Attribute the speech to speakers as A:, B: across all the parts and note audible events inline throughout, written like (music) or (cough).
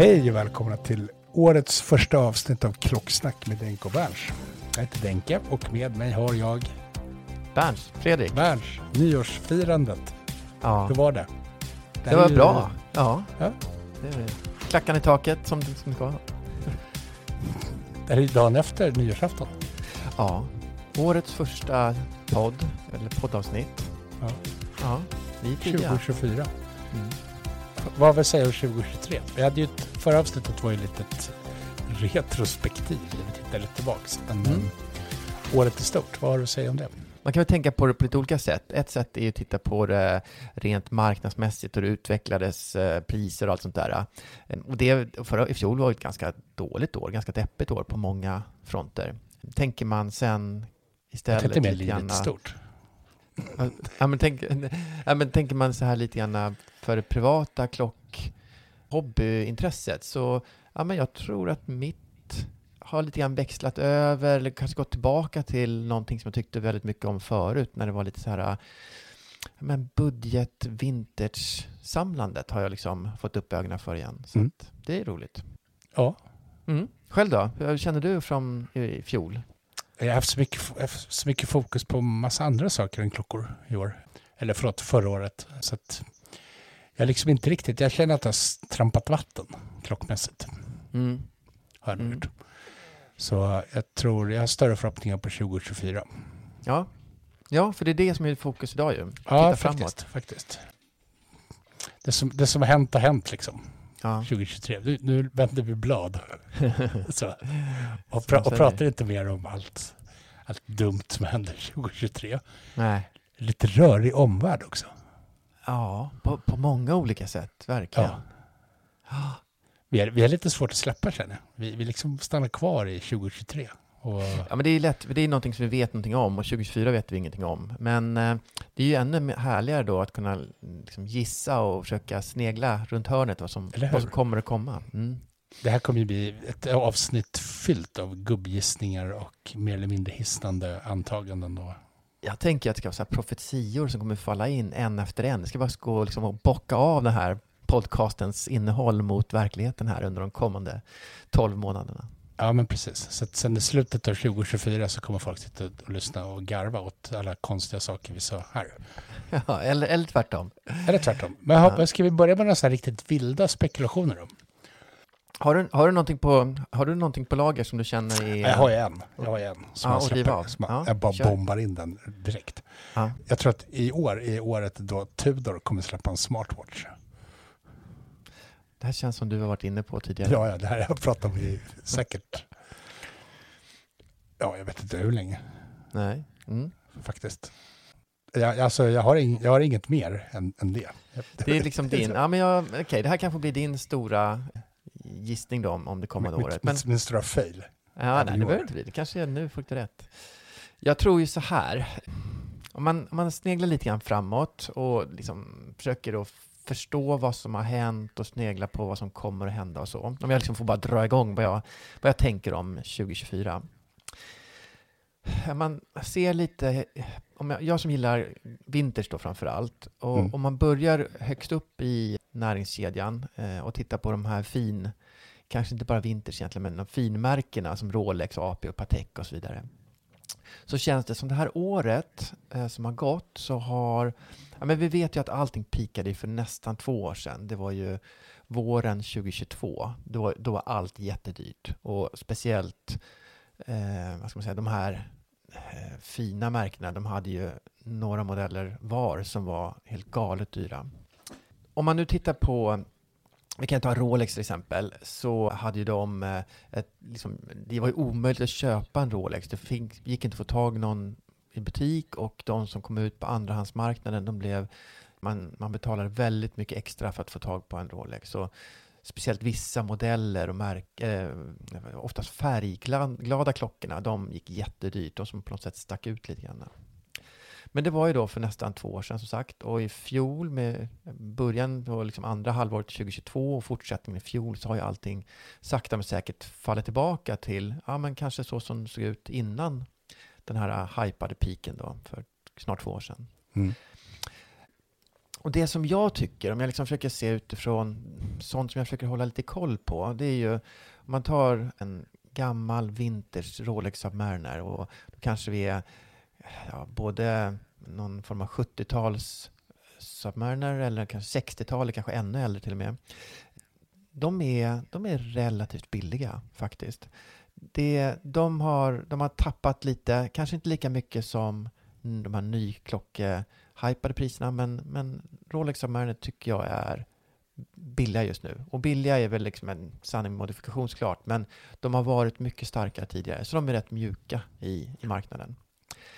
A: Hej och välkomna till årets första avsnitt av Klocksnack med Denke och Berns. Jag heter Denke och med mig har jag
B: Berns, Fredrik.
A: Berns, nyårsfirandet.
B: Ja,
A: Hur var det?
B: det
A: här
B: var
A: ju-
B: bra. Ja,
A: Ja.
B: det det. Klackan i taket som det det ska.
A: Det här är dagen efter nyårsafton.
B: Ja, årets första podd, eller poddavsnitt.
A: Ja.
B: Ja, vi är tidiga.
A: 2024.
B: Mm.
A: Vad vill säga om 2023? Vi hade ju förra avsnittet var ju lite ett retrospektiv. Vi tittar lite tillbaks. Men
B: Mm.
A: eh, året är stort. Vad har du att säga om det?
B: Man kan väl tänka på det på lite olika sätt. Ett sätt är ju att titta på det rent marknadsmässigt och det utvecklades eh, priser och allt sånt där. Eh, Och det förra, i fjol var ett ganska dåligt år, ganska deppigt år på många fronter. Tänker man sen
A: Jag
B: istället
A: tänkte mer livet
B: grann-
A: stort.
B: Ja, men, tänk, ja, men tänker man så här lite grann för det privata klock hobbyintresset så ja, men jag tror att mitt har lite grann växlat över eller kanske gått tillbaka till någonting som jag tyckte väldigt mycket om förut när det var lite så här ja, men budget vintage samlandet har jag liksom fått upp ögonen för igen. Så
A: Mm.
B: det är roligt.
A: Ja.
B: Mm. Själv då? Hur känner du från i fjol?
A: Jag har haft så mycket, haft så mycket fokus på massa andra saker än klockor i år. Eller förlåt, förra året. Så att jag liksom inte riktigt, jag känner att jag har trampat vatten klockmässigt.
B: Mm.
A: Har jag
B: Mm.
A: Så jag tror, jag har större förhoppningar på 2024.
B: Ja. ja, för det är det som är fokus idag ju.
A: Ja,
B: Titta
A: faktiskt. faktiskt. Det, som, det som har hänt har hänt liksom.
B: Ja.
A: 2023. Nu, nu vänder vi blad. (laughs) Så. Och, pra, och pratar inte mer om allt, allt dumt som händer 2023.
B: Nej.
A: Lite rörig omvärld också.
B: Ja, på, på många olika sätt, verkligen.
A: Ja. Vi har lite svårt att släppa känner jag. Vi, vi liksom stannar kvar i 2023. Och,
B: Ja, men det är lätt, det är någonting som vi vet någonting om och 2024 vet vi ingenting om. Men eh, det är ju ännu härligare då att kunna liksom, gissa och försöka snegla runt hörnet vad som, vad som kommer att komma. Mm.
A: det här kommer ju bli ett avsnitt fyllt av gubbgissningar och mer eller mindre hisnande antaganden. Då.
B: Jag tänker att det ska vara så här profetior som kommer falla in en efter en. Det ska bara gå liksom och bocka av den här podcastens innehåll mot verkligheten här under de kommande 12 månaderna.
A: Ja, men precis. Så att sen i slutet av 2024 så kommer folk sitta och lyssna och garva åt alla konstiga saker vi sa här. (laughs)
B: Ja, eller, eller tvärtom.
A: Eller tvärtom. Men jag hoppas, ska vi börja med några så här riktigt vilda spekulationer då?
B: Har du, har, du någonting på, har du någonting på lager som du känner är...
A: Jag har ju en. Jag har en som
B: Ja,
A: jag
B: riva av.
A: släpper. Som jag,
B: Ja,
A: jag bara
B: kör.
A: bombar in den direkt.
B: Ja.
A: Jag tror att i år är året då Tudor kommer släppa en smartwatch.
B: Det här känns som du har varit inne på tidigare.
A: Ja, ja, det här har jag pratat om i säkert... Ja, jag vet inte hur länge
B: Nej. Mm.
A: faktiskt. Jag, alltså, jag, har ing, jag har inget mer än, än det.
B: Det är liksom din, (laughs) ja men jag, okej, det här kanske blir din stora gissning då om, det kommande
A: Mitt-
B: året. Men,
A: Min, stora fail.
B: ja, nej, det behöver inte bli, det kanske är nu fick du rätt. Jag tror ju så här, om man, om man sneglar lite grann framåt och liksom försöker då förstå vad som har hänt och snegla på vad som kommer att hända och så. Om jag liksom får bara dra igång vad jag, vad jag tänker om 2024. Man ser lite, om jag, jag som gillar vinters då framför allt, och
A: Mm.
B: om man börjar högst upp i näringskedjan eh, och tittar på de här fin, kanske inte bara vinters egentligen, men de finmärkena som Rolex, AP och Patek och så vidare. Så känns det som det här året eh, som har gått så har, ja men vi vet ju att allting pikade för nästan två år sedan. Det var ju våren 2022. Då, då var allt jättedyrt och speciellt eh, vad ska man säga, de här eh, fina märkena, de hade ju några modeller var som var helt galet dyra. Om man nu tittar på vi kan ta Rolex till exempel, så hade ju de eh, ett, liksom, det var ju omöjligt att köpa en Rolex. Det fick, gick inte att få tag någon i butik och de som kom ut på andrahandsmarknaden, de blev, man, man betalade väldigt mycket extra för att få tag på en Rolex. Så speciellt vissa modeller och märk, eh, oftast färgglada klockorna, de gick jättedyrt, de som på något sätt stack ut lite grann. Men det var ju då för nästan två år sedan som sagt och i fjol med början på liksom andra halvåret 2022 och fortsättningen i fjol så har ju allting sakta men säkert fallit tillbaka till ja men kanske så som det såg ut innan den här hypade piken då för snart två år sedan.
A: Mm.
B: Och det som jag tycker, om jag liksom försöker se utifrån sånt som jag försöker hålla lite koll på, det är ju om man tar en gammal vinters Rolex Submariner och då kanske vi är ja, både någon form av 70-tals Submariner eller kanske 60-tal, eller kanske ännu äldre till och med. De är, de är relativt billiga faktiskt. Det, de, har, de har tappat lite, kanske inte lika mycket som de här nyklocke-hypade priserna, men, men Rolex Submariner tycker jag är billiga just nu. Och billiga är väl liksom en sanning med modifikation såklart, men de har varit mycket starkare tidigare, så de är rätt mjuka i, i marknaden.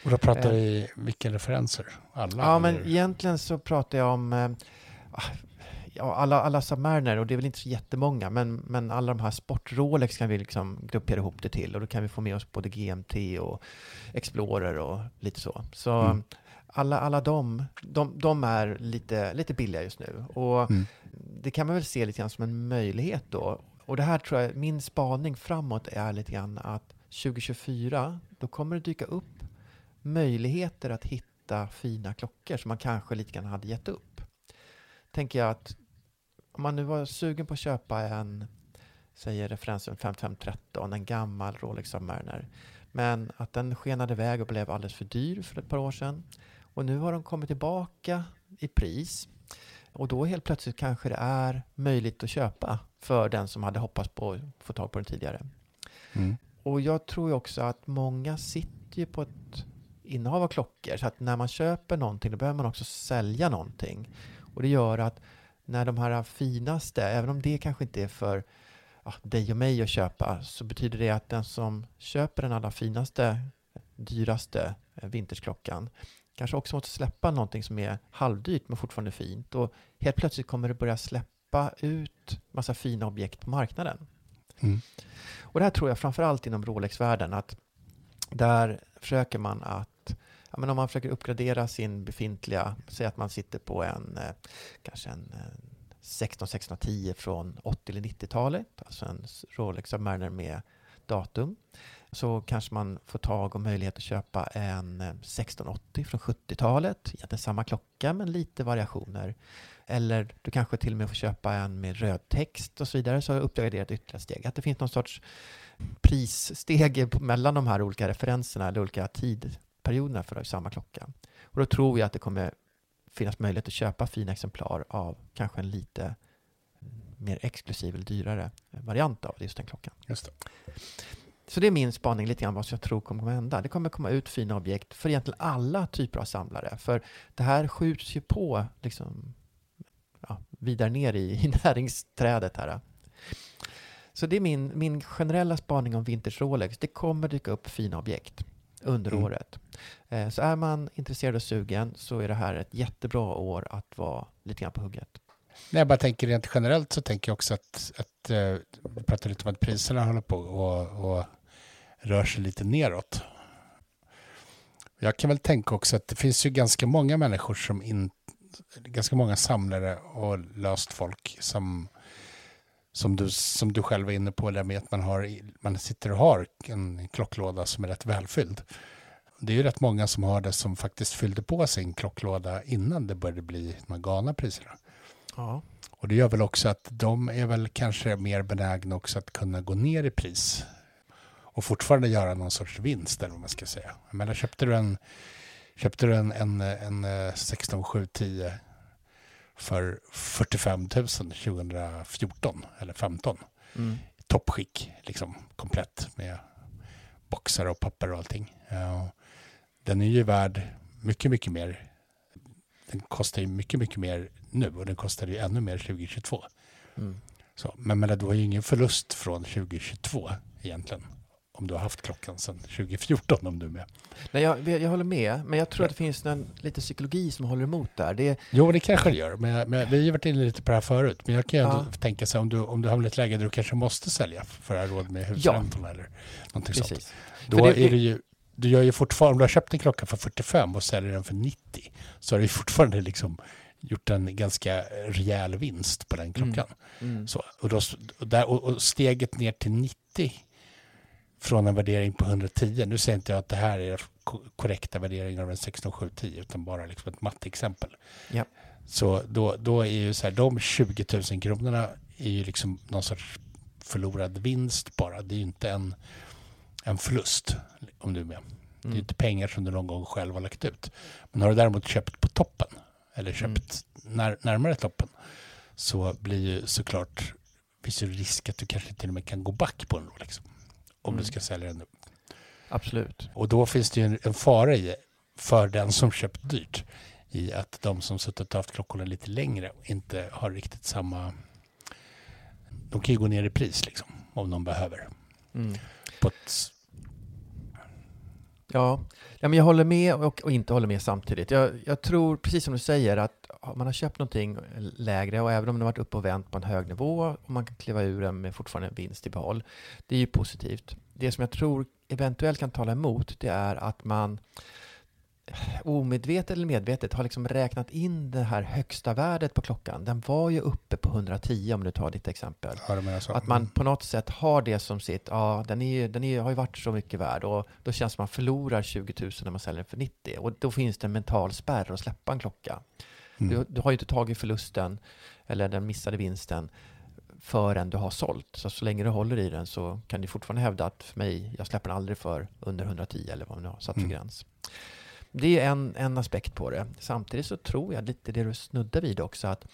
A: Och då pratar
B: Eh.
A: vi vilka referenser? Alla?
B: Ja, men egentligen så pratar jag om eh, ja, alla, alla Submariner, och det är väl inte så jättemånga, men, men alla de här sport-Rolex kan vi liksom gruppera ihop det till och då kan vi få med oss både GMT och Explorer och lite så. Så
A: Mm.
B: alla, alla de, de, de är lite, lite billiga just nu. Och
A: Mm.
B: det kan man väl se lite grann som en möjlighet då. Och det här tror jag, min spaning framåt är lite grann att 2024, då kommer det dyka upp möjligheter att hitta fina klockor som man kanske lite grann hade gett upp. Tänker jag att om man nu var sugen på att köpa en, säger referensen 5513, en gammal Rolex Submariner, men att den skenade iväg och blev alldeles för dyr för ett par år sedan. Och nu har de kommit tillbaka i pris. Och då helt plötsligt kanske det är möjligt att köpa för den som hade hoppats på att få tag på den tidigare.
A: Mm.
B: Och jag tror ju också att många sitter ju på ett innehav av klockor. Så att när man köper någonting då behöver man också sälja någonting. Och det gör att när de här finaste, även om det kanske inte är för ja, dig och mig att köpa, så betyder det att den som köper den allra finaste, dyraste eh, vintersklockan kanske också måste släppa någonting som är halvdyrt men fortfarande fint. Och helt plötsligt kommer det börja släppa ut massa fina objekt på marknaden.
A: Mm.
B: Och det här tror jag framförallt inom Rolex-världen att där försöker man att, ja, men om man försöker uppgradera sin befintliga, säg att man sitter på en, eh, kanske en eh, 16-1610 från 80 eller 90-talet, alltså en Rolex Submariner med datum, så kanske man får tag och möjlighet att köpa en eh, 1680 från 70-talet, egentligen samma klocka men lite variationer. Eller du kanske till och med får köpa en med röd text och så vidare, så har jag uppgraderat ytterligare steg. Att det finns någon sorts prissteg (laughs) mellan de här olika referenserna eller olika tid tidperioderna för samma klocka. Och då tror jag att det kommer finnas möjlighet att köpa fina exemplar av kanske en lite mer exklusiv eller dyrare variant av just den klockan.
A: Just det.
B: Så det är min spaning lite grann vad jag tror kommer att hända. Det kommer komma ut fina objekt för egentligen alla typer av samlare. För det här skjuts ju på liksom, ja, vidare ner i, i (laughs) näringsträdet här. Så det är min, min generella spaning om vintage Rolex. Det kommer dyka upp fina objekt under
A: Mm.
B: året. Eh, så är man intresserad och sugen så är det här ett jättebra år att vara lite grann på hugget.
A: När jag bara tänker rent generellt så tänker jag också att, att eh, vi pratade lite om att priserna håller på och, och rör sig lite neråt. Jag kan väl tänka också att det finns ju ganska många människor som in, ganska många samlare och löst folk som, som, du, som du själv är inne på, där med att man, har, man sitter och har en klocklåda som är rätt välfylld. Det är ju rätt många som har det som faktiskt fyllde på sin klocklåda innan det började bli de galna priserna.
B: Ja.
A: Och det gör väl också att de är väl kanske mer benägna också att kunna gå ner i pris och fortfarande göra någon sorts vinst eller vad man ska säga. Jag menar, köpte du en, köpte du en, en, en eh, 16710 för 45 000 2014 eller 15
B: Mm.
A: toppskick, liksom komplett med boxar och papper och allting. Ja, den är ju värd mycket, mycket mer. Den kostar ju mycket, mycket mer nu och den kostar ju ännu mer 2022.
B: Mm.
A: Så, men men du har ju ingen förlust från 2022 egentligen. Om du har haft klockan sedan 2014 om du är med.
B: Nej, jag, jag håller med, men jag tror att det finns en, lite psykologi som håller emot där. Det,
A: Jo, det kanske det gör. Men, men vi har varit inne lite på det här förut. Men jag kan ju ändå
B: Ja.
A: tänka sig om du, om du hamnar i ett läge där du kanske måste sälja för att ha råd med husräntorna eller någonting sånt.
B: precis.
A: Då
B: För det-
A: är det ju, du gör ju fortfarande, om du har köpt en klocka för 45 och säljer den för 90 så har du fortfarande liksom gjort en ganska rejäl vinst på den klockan.
B: Mm.
A: Så, och, då, och, där, och, och steget ner till 90 från en värdering på 110, nu säger inte jag att det här är ko- korrekta värderingar av en 16710 utan bara liksom ett matteexempel.
B: Ja.
A: Så då, då är ju så här, de 20 000 kronorna är ju liksom någon sorts förlorad vinst bara. Det är ju inte en, en förlust om du är med. Det är
B: Mm.
A: ju inte pengar som du någon gång själv har lagt ut. Men har du däremot köpt på toppen eller köpt när, närmare toppen så blir ju såklart finns det risk att du kanske till och med kan gå back på en Rolex. Om
B: Mm.
A: du ska sälja den nu.
B: Absolut.
A: Och då finns det ju en, en fara i för den som köpt dyrt i att de som suttit och haft klockorna lite längre inte har riktigt samma... De kan ju gå ner i pris liksom om de behöver.
B: Mm.
A: Ett,
B: Ja, ja men jag håller med och, och inte håller med samtidigt. Jag, jag tror, precis som du säger, att man har köpt någonting lägre och även om det varit uppe och vänt på en hög nivå och man kan kliva ur den med fortfarande en vinst i behåll. Det är ju positivt. Det som jag tror eventuellt kan tala emot, det är att man omedvetet eller medvetet har liksom räknat in det här högsta värdet på klockan. Den var ju uppe på 110 om du tar ditt exempel.
A: ja.
B: Att man på något sätt har det som sitt, ja den, är, den är, har ju varit så mycket värd och då känns det som man förlorar 20 000 när man säljer den för 90 och då finns det en mental spärr att släppa en klocka.
A: Mm.
B: Du, du har ju inte tagit förlusten eller den missade vinsten förrän du har sålt. Så så länge du håller i den så kan du fortfarande hävda att för mig, jag släpper den aldrig för under 110 eller vad man nu har satt för
A: Mm.
B: gräns. Det är en, en aspekt på det. Samtidigt så tror jag lite det du snuddar vid också att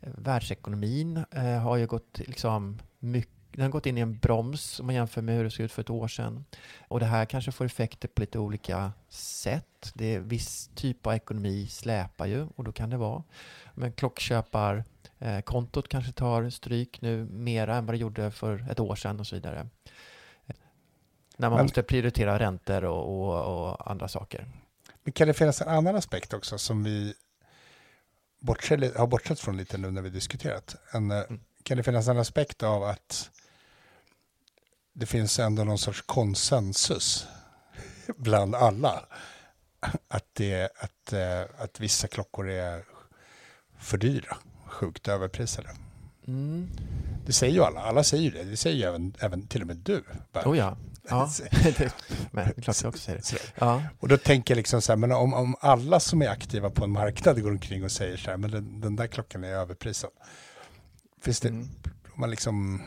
B: eh, världsekonomin eh, har ju gått liksom mycket den har gått in i en broms om man jämför med hur det såg ut för ett år sedan. Och det här kanske får effekter på lite olika sätt. Det är viss typ av ekonomi släpar ju och då kan det vara. Men klockköpar eh, kontot kanske tar stryk nu mera än vad det gjorde för ett år sedan och så vidare. När man
A: Men-
B: måste prioritera räntor och, och, och andra saker.
A: Men kan det finnas en annan aspekt också som vi bortser, har bortsett från lite nu när vi diskuterat? En, eh,
B: Mm.
A: Kan det finnas en aspekt av att det finns ändå någon sorts konsensus (laughs) bland alla att, det, att, eh, att vissa klockor är för dyra, sjukt överprisade?
B: Mm.
A: Det säger ju alla, alla säger ju det, det säger ju även, även till och med du. Bara.
B: Oh ja. ja. (laughs) Men (laughs) det är klart jag också säger det. Ja.
A: Och då tänker jag liksom så här, men om, om alla som är aktiva på en marknad går omkring och säger så här, men den, den där klockan är överprisad. Finns det,
B: Mm.
A: om man liksom,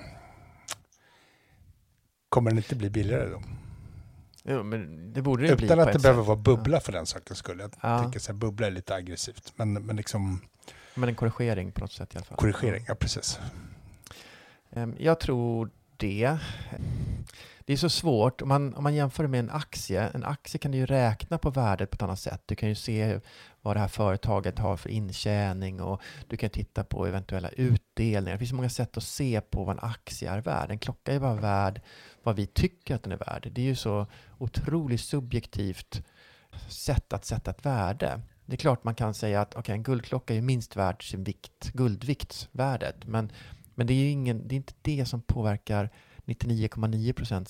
A: kommer den inte bli billigare då?
B: Jo, men det borde det bli
A: Utan
B: på
A: att det
B: ett
A: behöver
B: sätt.
A: vara bubbla för den sakens skull. Jag
B: Ja.
A: tänker så här, bubbla är lite aggressivt, men, men liksom
B: Men en korrigering på något sätt i alla fall.
A: korrigering, ja precis.
B: Ehm, Jag tror det. Det är så svårt. Om man, om man jämför med en aktie, en aktie kan du ju räkna på värdet på ett annat sätt. Du kan ju se vad det här företaget har för intjäning och du kan titta på eventuella utdelningar. Det finns många sätt att se på vad en aktie är värd. En klocka är bara värd vad vi tycker att den är värd. Det är ju så otroligt subjektivt sätt att sätta ett värde. Det är klart man kan säga att okay, en guldklocka är minst värd sin vikt, guldviktsvärdet. Men, men det är ju ingen, det är inte det som påverkar 99,9 procent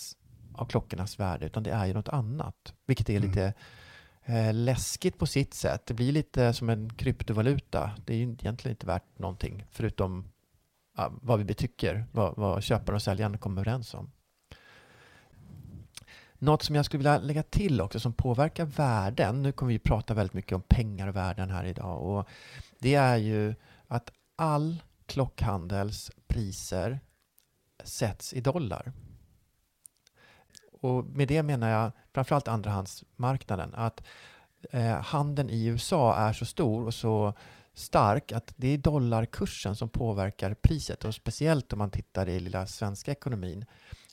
B: av klockornas värde, utan det är ju något annat. Vilket är lite eh, läskigt på sitt sätt. Det blir lite som en kryptovaluta. Det är ju egentligen inte värt någonting, förutom ja, vad vi tycker, vad, vad köparen och säljaren kommer överens om. Något som jag skulle vilja lägga till också som påverkar värden, nu kommer vi prata väldigt mycket om pengar och värden här idag, och det är ju att all klockhandels priser sätts i dollar. Och med det menar jag framförallt andrahandsmarknaden, att eh, handeln i USA är så stor och så stark att det är dollarkursen som påverkar priset och speciellt om man tittar i lilla svenska ekonomin.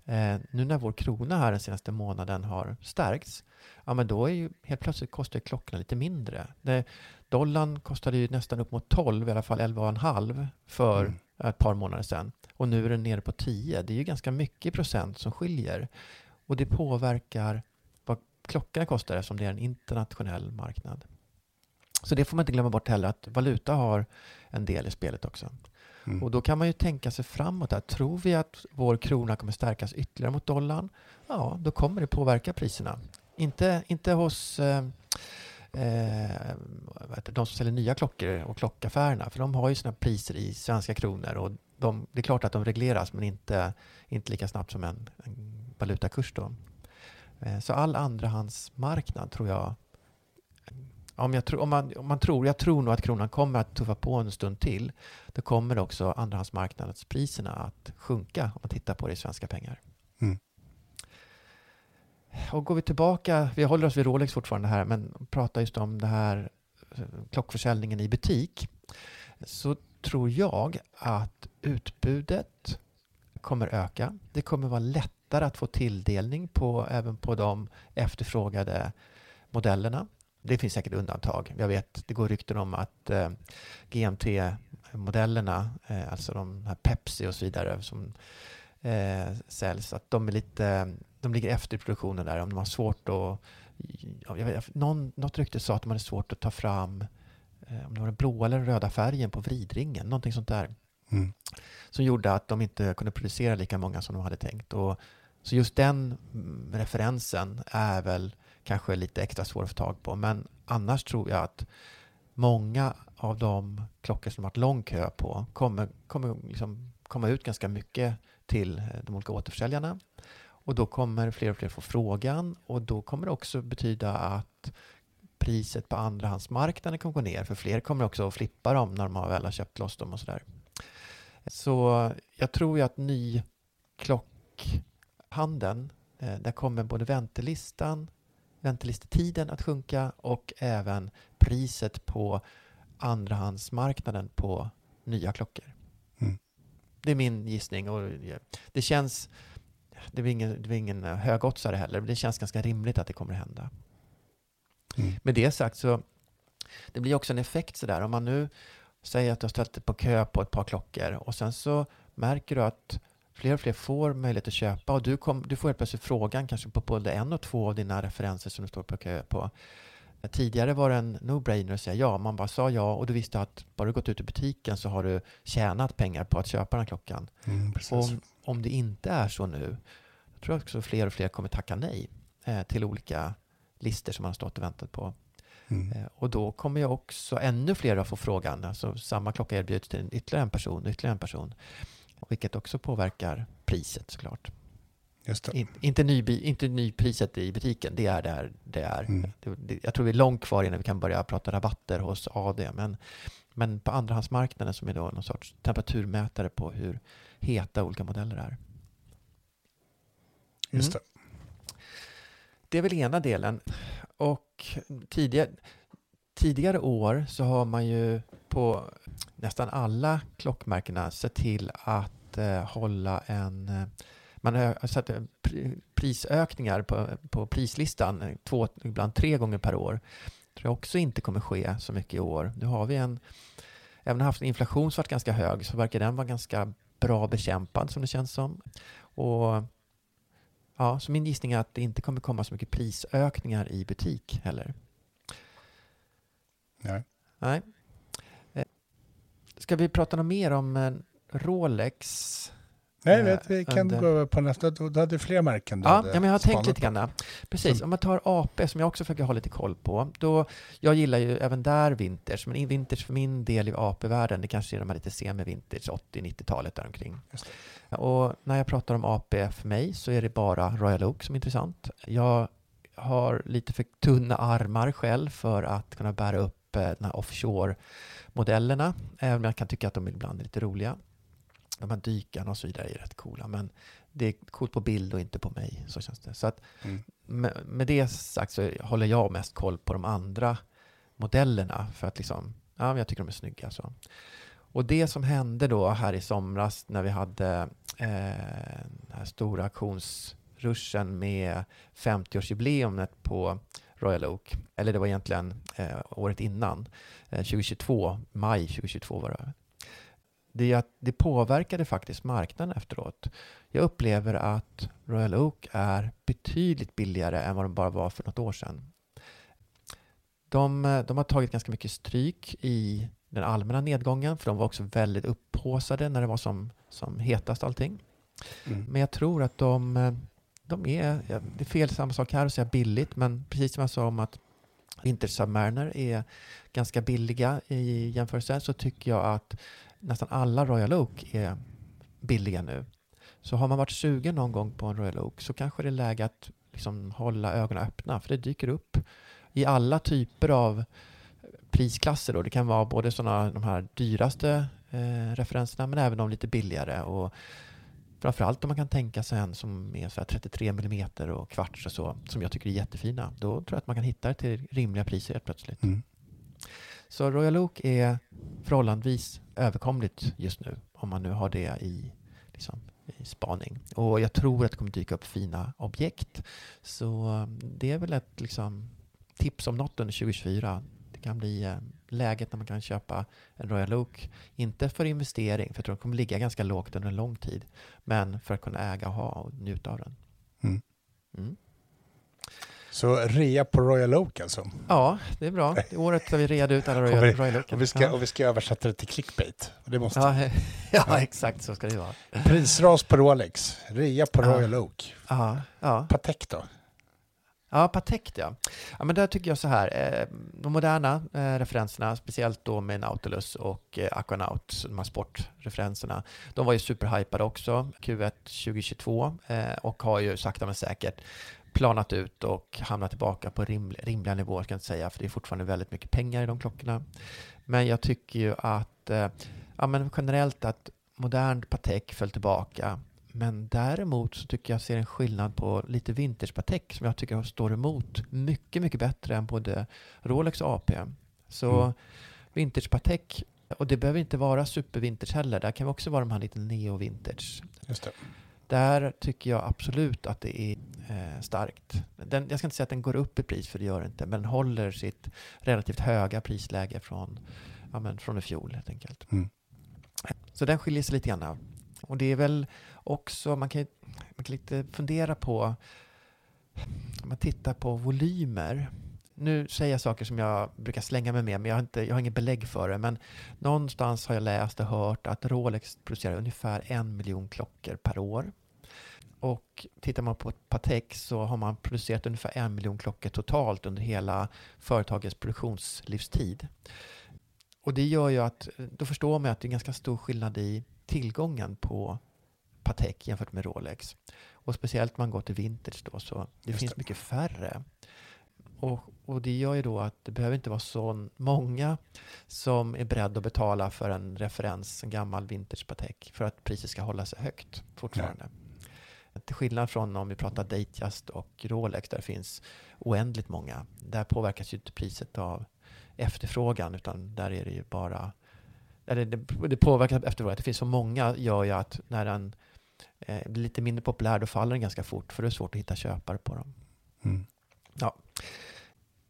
B: Eh, nu när vår krona här den senaste månaden har stärkts, ja men då är ju helt plötsligt kostar klockorna lite mindre. Det, dollarn kostade ju nästan upp mot 12, i alla fall 11,5 för
A: Mm.
B: ett par månader sedan. Och nu är den nere på 10. Det är ju ganska mycket procent som skiljer. Och det påverkar vad klockorna kostar eftersom det är en internationell marknad. Så det får man inte glömma bort heller att valuta har en del i spelet också.
A: Mm.
B: Och då kan man ju tänka sig framåt. Här. Tror vi att vår krona kommer stärkas ytterligare mot dollarn? Ja, då kommer det påverka priserna. Inte, inte hos eh, eh, de som säljer nya klockor och klockaffärerna. För de har ju sina priser i svenska kronor. Och de, det är klart att de regleras men inte, inte lika snabbt som en, en valutakurs. Då. Eh, så all andrahandsmarknad tror jag om, jag om, man, om man tror, jag tror nog att kronan kommer att tuffa på en stund till. Då kommer också andrahandsmarknadspriserna att sjunka om man tittar på det i svenska pengar.
A: Mm.
B: Och går vi tillbaka, vi håller oss vid Rolex fortfarande här, men pratar just om det här eh, klockförsäljningen i butik. Så tror jag att utbudet kommer öka. Det kommer vara lättare att få tilldelning på, även på de efterfrågade modellerna. Det finns säkert undantag. Jag vet, det går rykten om att eh, GMT-modellerna, eh, alltså de här Pepsi och så vidare som eh, säljs, att de är lite, de ligger efter i produktionen där. Om de har svårt att, ja, jag vet, någon, något rykte sa att de hade svårt att ta fram eh, om det var den blåa eller den röda färgen på vridringen, någonting sånt där.
A: Mm.
B: Som gjorde att de inte kunde producera lika många som de hade tänkt. Och, så just den mm, referensen är väl kanske lite extra svår att få tag på. Men annars tror jag att många av de klockor som har varit lång kö på kommer, kommer liksom komma ut ganska mycket till eh, de olika återförsäljarna. Och då kommer fler och fler få frågan och då kommer det också betyda att priset på andrahandsmarknaden kommer gå ner för fler kommer också att flippa dem när de har väl har köpt loss dem och sådär. Så jag tror ju att ny klockhandeln, eh, där kommer både väntelistan, väntelistetiden att sjunka och även priset på andrahandsmarknaden på nya klockor.
A: Mm.
B: Det är min gissning och det känns, det är ingen, det är ingen högoddsare heller, men det känns ganska rimligt att det kommer att hända.
A: Mm.
B: Med det sagt så det blir också en effekt sådär. Om man nu säger att du har ställt dig på kö på ett par klockor och sen så märker du att fler och fler får möjlighet att köpa och du, kom, du får helt plötsligt frågan kanske på både en och två av dina referenser som du står på kö på. Tidigare var det en no-brainer att säga ja. Man bara sa ja och du visste att bara du gått ut i butiken så har du tjänat pengar på att köpa den här klockan.
A: Mm.
B: Om, om det inte är så nu, då tror jag också fler och fler kommer tacka nej eh, till olika listor som man har stått och väntat på.
A: Mm.
B: Eh, och då kommer jag också ännu fler att få frågan. Alltså samma klocka erbjuds till en ytterligare en person, ytterligare en person. Vilket också påverkar priset såklart.
A: Just.
B: In, inte, ny, inte nypriset i butiken, det är där det är.
A: Mm.
B: Det, det, jag tror vi är långt kvar innan vi kan börja prata rabatter hos AD. Men, men på andrahandsmarknaden som är då någon sorts temperaturmätare på hur heta olika modeller är.
A: Just
B: Mm.
A: det.
B: Det är väl ena delen. Och tidigare, tidigare år så har man ju på nästan alla klockmärkena sett till att eh, hålla en... Eh, man har satt eh, prisökningar på, på prislistan två, ibland tre gånger per år. Det tror jag också inte kommer ske så mycket i år. Nu har vi en... Även om vi haft en inflation som varit ganska hög så verkar den vara ganska bra bekämpad som det känns som. Och ja, så min gissning är att det inte kommer komma så mycket prisökningar i butik heller.
A: Nej.
B: Nej. Eh, ska vi prata något mer om eh, Rolex?
A: Nej, vet, vi kan under... gå över på nästa. Du hade fler märken.
B: Ja, ja, men jag har tänkt lite grann. Precis, om man tar AP som jag också försöker ha lite koll på. Då, jag gillar ju även där vintage, men vintage för min del i AP-världen, det kanske är de här lite semi-vintage, 80-90-talet däromkring. Och när jag pratar om AP för mig så är det bara Royal Oak som är intressant. Jag har lite för tunna armar själv för att kunna bära upp eh, de här offshore-modellerna, även om jag kan tycka att de ibland är lite roliga de här dykarna och så vidare är rätt coola. Men det är coolt på bild och inte på mig. Så känns det. Så att mm. med, med, det sagt så håller jag mest koll på de andra modellerna. För att liksom, ja, jag tycker de är snygga. Så. Och det som hände då här i somras när vi hade eh, den här stora auktionsruschen med 50-årsjubileumet på Royal Oak, eller det var egentligen eh, året innan, eh, 2022, maj 2022 var det det det påverkade faktiskt marknaden efteråt. Jag upplever att Royal Oak är betydligt billigare än vad de bara var för något år sedan. De, de har tagit ganska mycket stryk i den allmänna nedgången, för de var också väldigt upphåsade när det var som, som hetast allting. Mm. Men jag tror att de, de är, det är fel samma sak här att säga billigt, men precis som jag sa om att Vintage Submariner är ganska billiga i jämförelse så tycker jag att nästan alla Royal Oak är billiga nu. Så har man varit sugen någon gång på en Royal Oak så kanske det är läge att liksom hålla ögonen öppna för det dyker upp i alla typer av prisklasser. Då. Det kan vara både såna, de här dyraste eh, referenserna men även de lite billigare. Och framförallt om man kan tänka sig en som är så 33 mm och kvarts och så, som jag tycker är jättefina. Då tror jag att man kan hitta det till rimliga priser helt plötsligt. Mm. Så Royal Oak är förhållandevis överkomligt just nu, om man nu har det i, liksom, i spaning. Och jag tror att det kommer dyka upp fina objekt. Så um, det är väl ett liksom, tips om något under 2024. Kan bli eh, läget när man kan köpa en Royal Oak. Inte för investering, för jag tror den kommer ligga ganska lågt under en lång tid. Men för att kunna äga och ha och njuta av den. Mm.
A: Mm. Så rea på Royal Oak alltså?
B: Ja, det är bra. Det är året där vi reade ut alla Royal, vi, Royal Oak.
A: Och vi, ska, ja. och vi ska översätta det till clickbait. Det måste.
B: Ja, (laughs) ja, ja, exakt så ska det vara.
A: Prisras på Rolex, rea på. Royal Oak.
B: Ja, ja.
A: Patek då?
B: Ja, Patek ja. ja. Men där tycker jag så här, eh, de moderna eh, referenserna, speciellt då med Nautilus och eh, Aquanaut, de här sportreferenserna, de var ju superhypade också, Q1 2022, eh, och har ju sakta men säkert planat ut och hamnat tillbaka på rim, rimliga nivåer, ska jag inte säga, för det är fortfarande väldigt mycket pengar i de klockorna. Men jag tycker ju att, eh, ja men generellt att modern Patek föll tillbaka. Men däremot så tycker jag ser en skillnad på lite vintage Patek som jag tycker står emot mycket, mycket bättre än både Rolex och AP. Så mm. vintage Patek, och det behöver inte vara supervintage heller, där kan vi också vara de här lite neo-vintage.
A: Det.
B: Där tycker jag absolut att det är eh, starkt. Den, jag ska inte säga att den går upp i pris, för det gör den inte, men den håller sitt relativt höga prisläge från, ja, men från i fjol helt enkelt. Mm. Så den skiljer sig lite grann. Och det är väl också, man kan, man kan lite fundera på, om man tittar på volymer, nu säger jag saker som jag brukar slänga mig med, men jag har, inte, jag har inget belägg för det. Men någonstans har jag läst och hört att Rolex producerar ungefär en miljon klockor per år. Och tittar man på Patek så har man producerat ungefär en miljon klockor totalt under hela företagets produktionslivstid. Och det gör ju att, då förstår man att det är ganska stor skillnad i tillgången på Patek jämfört med Rolex. Och speciellt om man går till vintage då, så det Just finns det. mycket färre. Och, och, det gör ju då att det behöver inte vara så många som är beredda att betala för en referens, en gammal vintage Patek, för att priset ska hålla sig högt fortfarande. Nej. Till skillnad från om vi pratar Datejust och Rolex där det finns oändligt många. Där påverkas ju inte priset av efterfrågan utan där är det ju bara det, det påverkar efterfrågan. Att det finns så många gör ju att när den eh, blir lite mindre populär då faller den ganska fort för det är svårt att hitta köpare på dem.
A: Mm.
B: Ja.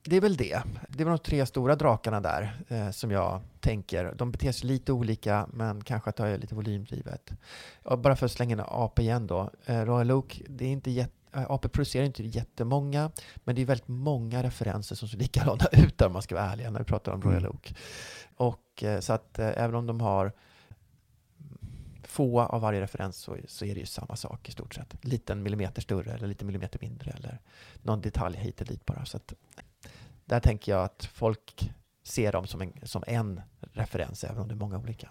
B: Det är väl det. Det var de tre stora drakarna där eh, som jag tänker. De beter sig lite olika men kanske att det är lite volymdrivet. Och bara för att slänga en AP igen då. Eh, Royal Oak, det är inte jätte eh, AP producerar inte jättemånga, men det är väldigt många referenser som ser likadana (laughs) ut där, om man ska vara ärlig, när vi pratar om Royal
A: Mm.
B: Oak. Och eh, så att eh, även om de har få av varje referens så, så är det ju samma sak i stort sett. Liten millimeter större eller lite millimeter mindre eller någon detalj hit och dit bara. Så att, där tänker jag att folk ser dem som en, som en referens även om det är många olika.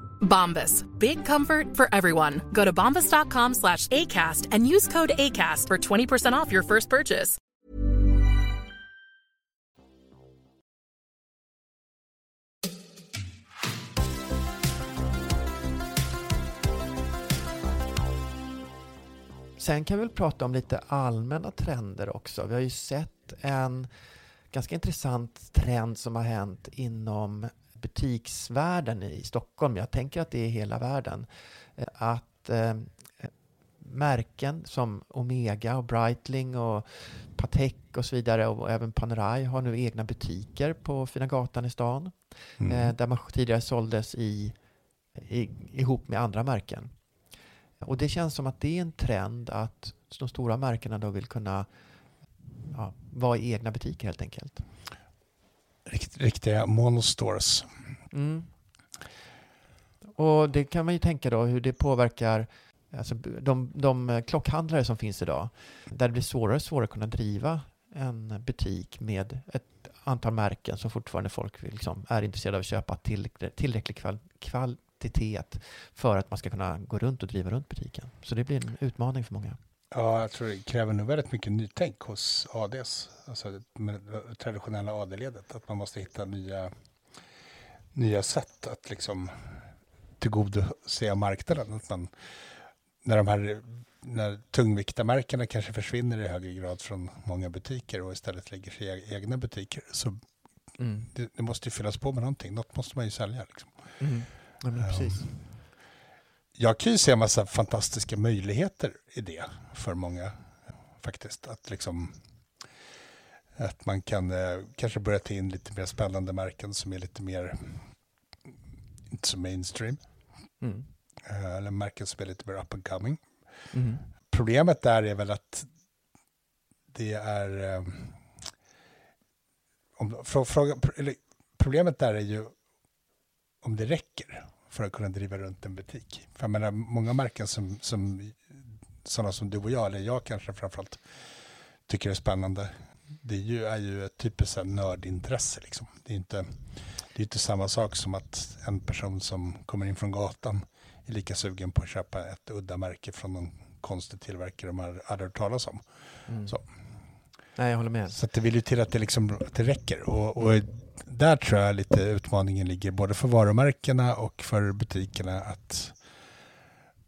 C: Bombas. Big comfort for everyone. Go to bombas.com slash ACAST and use code ACAST for 20% off your first purchase.
B: Sen kan vi väl prata om lite allmänna trender också. Vi har ju sett en ganska intressant trend som har hänt inom butiksvärlden i Stockholm. Jag tänker att det är hela världen. Eh, Att eh, märken som Omega och Breitling och Patek och så vidare och även Panerai har nu egna butiker på Fina Gatan i stan.
A: Mm.
B: Eh, där man tidigare såldes i, i, ihop med andra märken. Och det känns som att det är en trend att de stora märkena då vill kunna ja, vara i egna butiker helt enkelt.
A: Rikt, riktiga monostores.
B: Mm. Och det kan man ju tänka då hur det påverkar alltså de, de klockhandlare som finns idag. Där det blir svårare och svårare att kunna driva en butik med ett antal märken som fortfarande folk liksom är intresserade av att köpa till, tillräcklig kval, kvantitet för att man ska kunna gå runt och driva runt butiken. Så det blir en utmaning för många.
A: Ja, jag tror det kräver nog väldigt mycket nytänk hos ADs, alltså det traditionella AD-ledet. Att man måste hitta nya, nya sätt att liksom tillgodose marknaden. Att man, när de här när tungviktarmärkena kanske försvinner i högre grad från många butiker och istället lägger sig i egna butiker. Så
B: Mm.
A: det, det måste ju fyllas på med någonting. Något måste man ju sälja. Liksom.
B: Mm. Ja, men precis.
A: Jag kan ju se en massa fantastiska möjligheter i det för många faktiskt. Att liksom att man kan eh, kanske börja ta in lite mer spännande märken som är lite mer inte så mainstream.
B: Mm.
A: Eh, eller märken som är lite mer up and coming.
B: Mm.
A: Problemet där är väl att det är eh, om, frå, fråga, eller, problemet där är ju om det räcker för att kunna driva runt en butik. För jag menar, många märken som, som sådana som du och jag, eller jag kanske framförallt, tycker är spännande, det är ju, är ju ett typiskt nördintresse. Liksom. Det är inte, det är inte samma sak som att en person som kommer in från gatan är lika sugen på att köpa ett udda märke från någon konstig tillverkare de har aldrig hört talas om.
B: Mm.
A: Så.
B: Nej, jag håller med.
A: Så det vill ju till att det, liksom, att det räcker. Och, och där tror jag lite utmaningen ligger, både för varumärkena och för butikerna, att,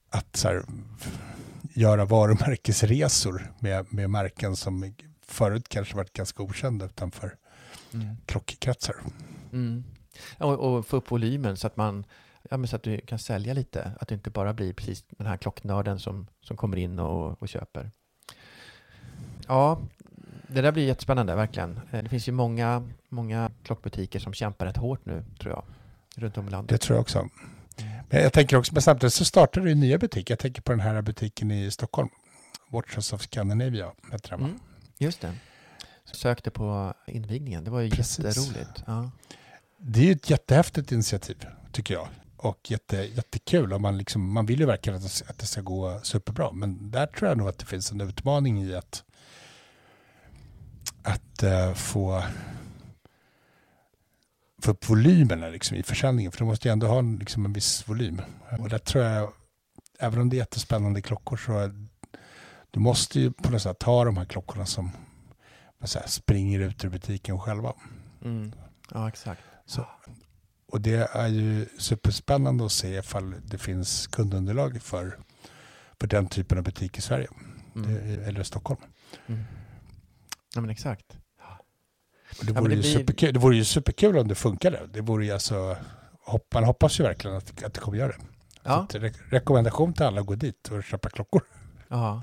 A: att så här, göra varumärkesresor med, med märken som förut kanske varit ganska okända utanför
B: Mm.
A: klockkretsar.
B: Mm. Och, och få upp volymen så att man ja, men så att du kan sälja lite. Att det inte bara blir precis den här klocknörden som, som kommer in och, och köper. Ja, Det där blir jättespännande, verkligen. Eh, Det finns ju många, många klockbutiker som kämpar rätt hårt nu, tror jag, runt om i landet.
A: Det tror jag också. Men jag tänker också, men samtidigt så startar det nya butiker. Jag tänker på den här butiken i Stockholm. Watches of Scandinavia heter den?
B: Mm, just det. Sökte på invigningen, det var ju
A: Precis.
B: jätteroligt. Ja.
A: Det är ju ett jättehäftigt initiativ, tycker jag. Och jätte, jättekul. Och man, liksom, man vill ju verkligen att det ska gå superbra. Men där tror jag nog att det finns en utmaning i att, att eh, få, få upp volymerna liksom, i försäljningen. För du måste ju ändå ha en, liksom, en viss volym. Och där tror jag, även om det är jättespännande klockor, så du måste ju på något sätt ha de här klockorna som säger, springer ut ur butiken själva.
B: Mm. ja, exakt.
A: Så, och det är ju superspännande att se ifall det finns kundunderlag för, för den typen av butik i Sverige.
B: Mm.
A: Det, eller Stockholm.
B: Mm. Ja, men exakt.
A: Det,
B: Ja,
A: vore
B: det
A: ju
B: blir-
A: superkul, det vore ju superkul om det funkade. Det vore ju alltså, hopp, man hoppas ju verkligen att, att det kommer göra det.
B: Ja,
A: Så re- rekommendation till alla att gå dit och köpa klockor.
B: ja.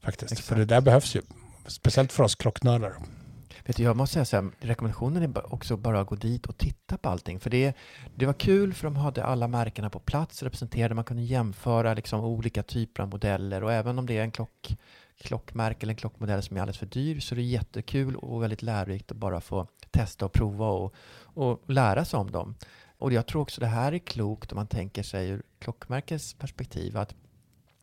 A: Faktiskt.
B: Exakt.
A: För det där behövs ju. Speciellt för oss klocknördar.
B: Vet du, jag måste säga så här, rekommendationen är också bara att gå dit och titta på allting. För det, det var kul för de hade alla märkena på plats representerade. Man kunde jämföra liksom olika typer av modeller och även om det är en klock, klockmärke eller en klockmodell som är alldeles för dyr så är det jättekul och väldigt lärorikt att bara få testa och prova och, och lära sig om dem. Och jag tror också det här är klokt om man tänker sig ur klockmärkets perspektiv att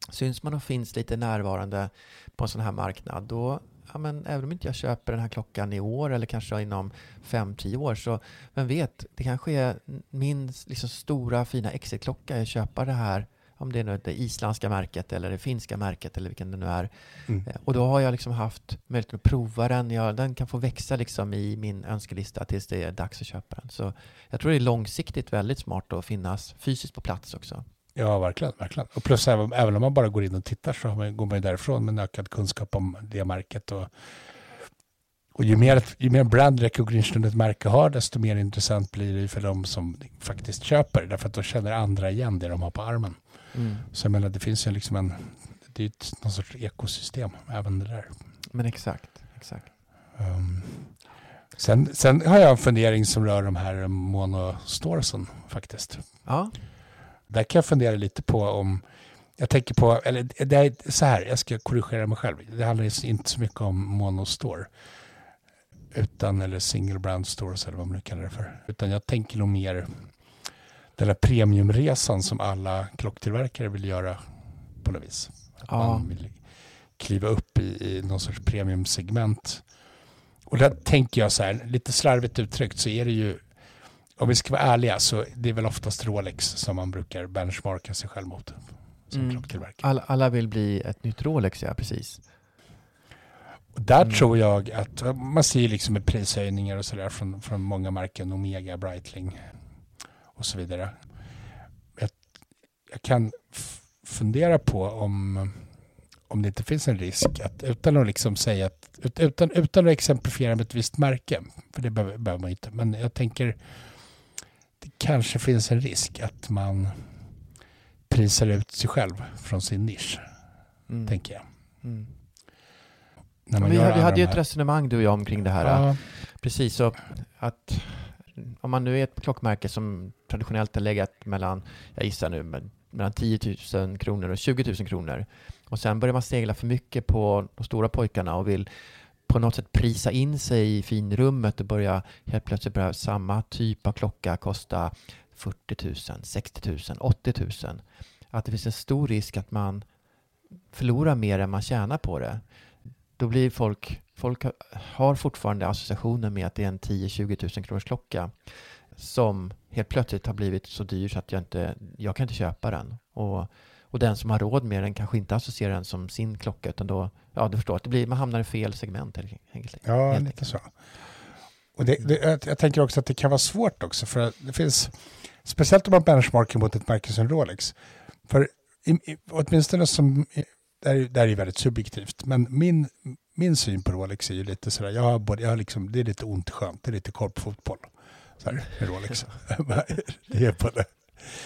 B: syns man och finns lite närvarande på en sån här marknad då ja, men även om inte jag köper den här klockan i år eller kanske inom 5-10 år så vem vet, det kanske är min liksom, stora fina exitklocka jag köper det här om det är nu det isländska märket eller det finska märket eller vilken det nu är.
A: Mm.
B: Eh, Och då har jag liksom haft möjlighet att prova den. Jag, den kan få växa liksom i min önskelista tills det är dags att köpa den. Så jag tror det är långsiktigt väldigt smart att finnas fysiskt på plats också.
A: Ja, verkligen. verkligen. Och plus även, även om man bara går in och tittar så man, går man ju därifrån med en ökad kunskap om det märket. Och, och ju, mer, ju mer brand recognition ett märke har, desto mer intressant blir det för de som faktiskt köper. Därför att då känner andra igen det de har på armen.
B: Mm.
A: Så jag menar, det finns ju liksom en, det är ju ett, någon sorts ekosystem även det där.
B: Men exakt, exakt.
A: Um, sen, sen har jag en fundering som rör de här monostoresen faktiskt.
B: Ja,
A: Där kan jag fundera lite på om, jag tänker på, eller det är så här, jag ska korrigera mig själv. Det handlar inte så mycket om monostore, utan, eller single brand stores eller vad man nu kallar det för. Utan jag tänker nog mer den här premiumresan som alla klocktillverkare vill göra på något vis.
B: Ja.
A: man vill kliva upp i, i någon sorts premiumsegment. Och där tänker jag så här, lite slarvigt uttryckt så är det ju om vi ska vara ärliga så det är väl oftast Rolex som man brukar benchmarka sig själv mot som
B: Mm.
A: klocktillverkare.
B: alla, alla vill bli ett nytt Rolex, ja precis.
A: Och där
B: Mm.
A: tror jag att man ser ju liksom med prishöjningar och sådär från, från många märken, Omega, Breitling och så vidare. Jag, jag kan fundera på om, om det inte finns en risk att utan att liksom säga att ut- utan, utan att exemplifiera med ett visst märke, för det behöver, behöver man inte, men jag tänker det kanske finns en risk att man prisar ut sig själv från sin nisch,
B: Mm.
A: tänker jag.
B: Mm. Ja, vi hade, vi hade
A: de
B: ju ett resonemang du och jag omkring det här.
A: Ja,
B: Precis, så att om man nu är ett klockmärke som traditionellt har legat mellan, jag gissar nu, men- mellan 10 000 kronor och 20 000 kronor och sen börjar man segla för mycket på de stora pojkarna och vill på något sätt prisa in sig i finrummet och börja helt plötsligt börja samma typ av klocka kosta 40 000, 60 000, 80 000. Att det finns en stor risk att man förlorar mer än man tjänar på det. Då blir folk, folk har- fortfarande associationer med att det är en 10-20 000 kronors klocka som helt plötsligt har blivit så dyr så att jag inte jag kan inte köpa den. Och, och den som har råd med den kanske inte associerar den som sin klocka utan då, ja du förstår, att det blir, man hamnar i fel segment helt enkelt.
A: Ja,
B: Helt
A: lite så. Och det, det, jag- jag tänker också att det kan vara svårt också, för att det finns, speciellt om man benchmarkar mot ett märke som liksom. Rolex, för i, i, åtminstone som, det här, är- det här är väldigt subjektivt, men min, min syn på Rolex är ju lite sådär, jag har både, jag har liksom, det är lite ont skönt, det är lite korpfotboll. Så här, med Rolex. (laughs) det, är både,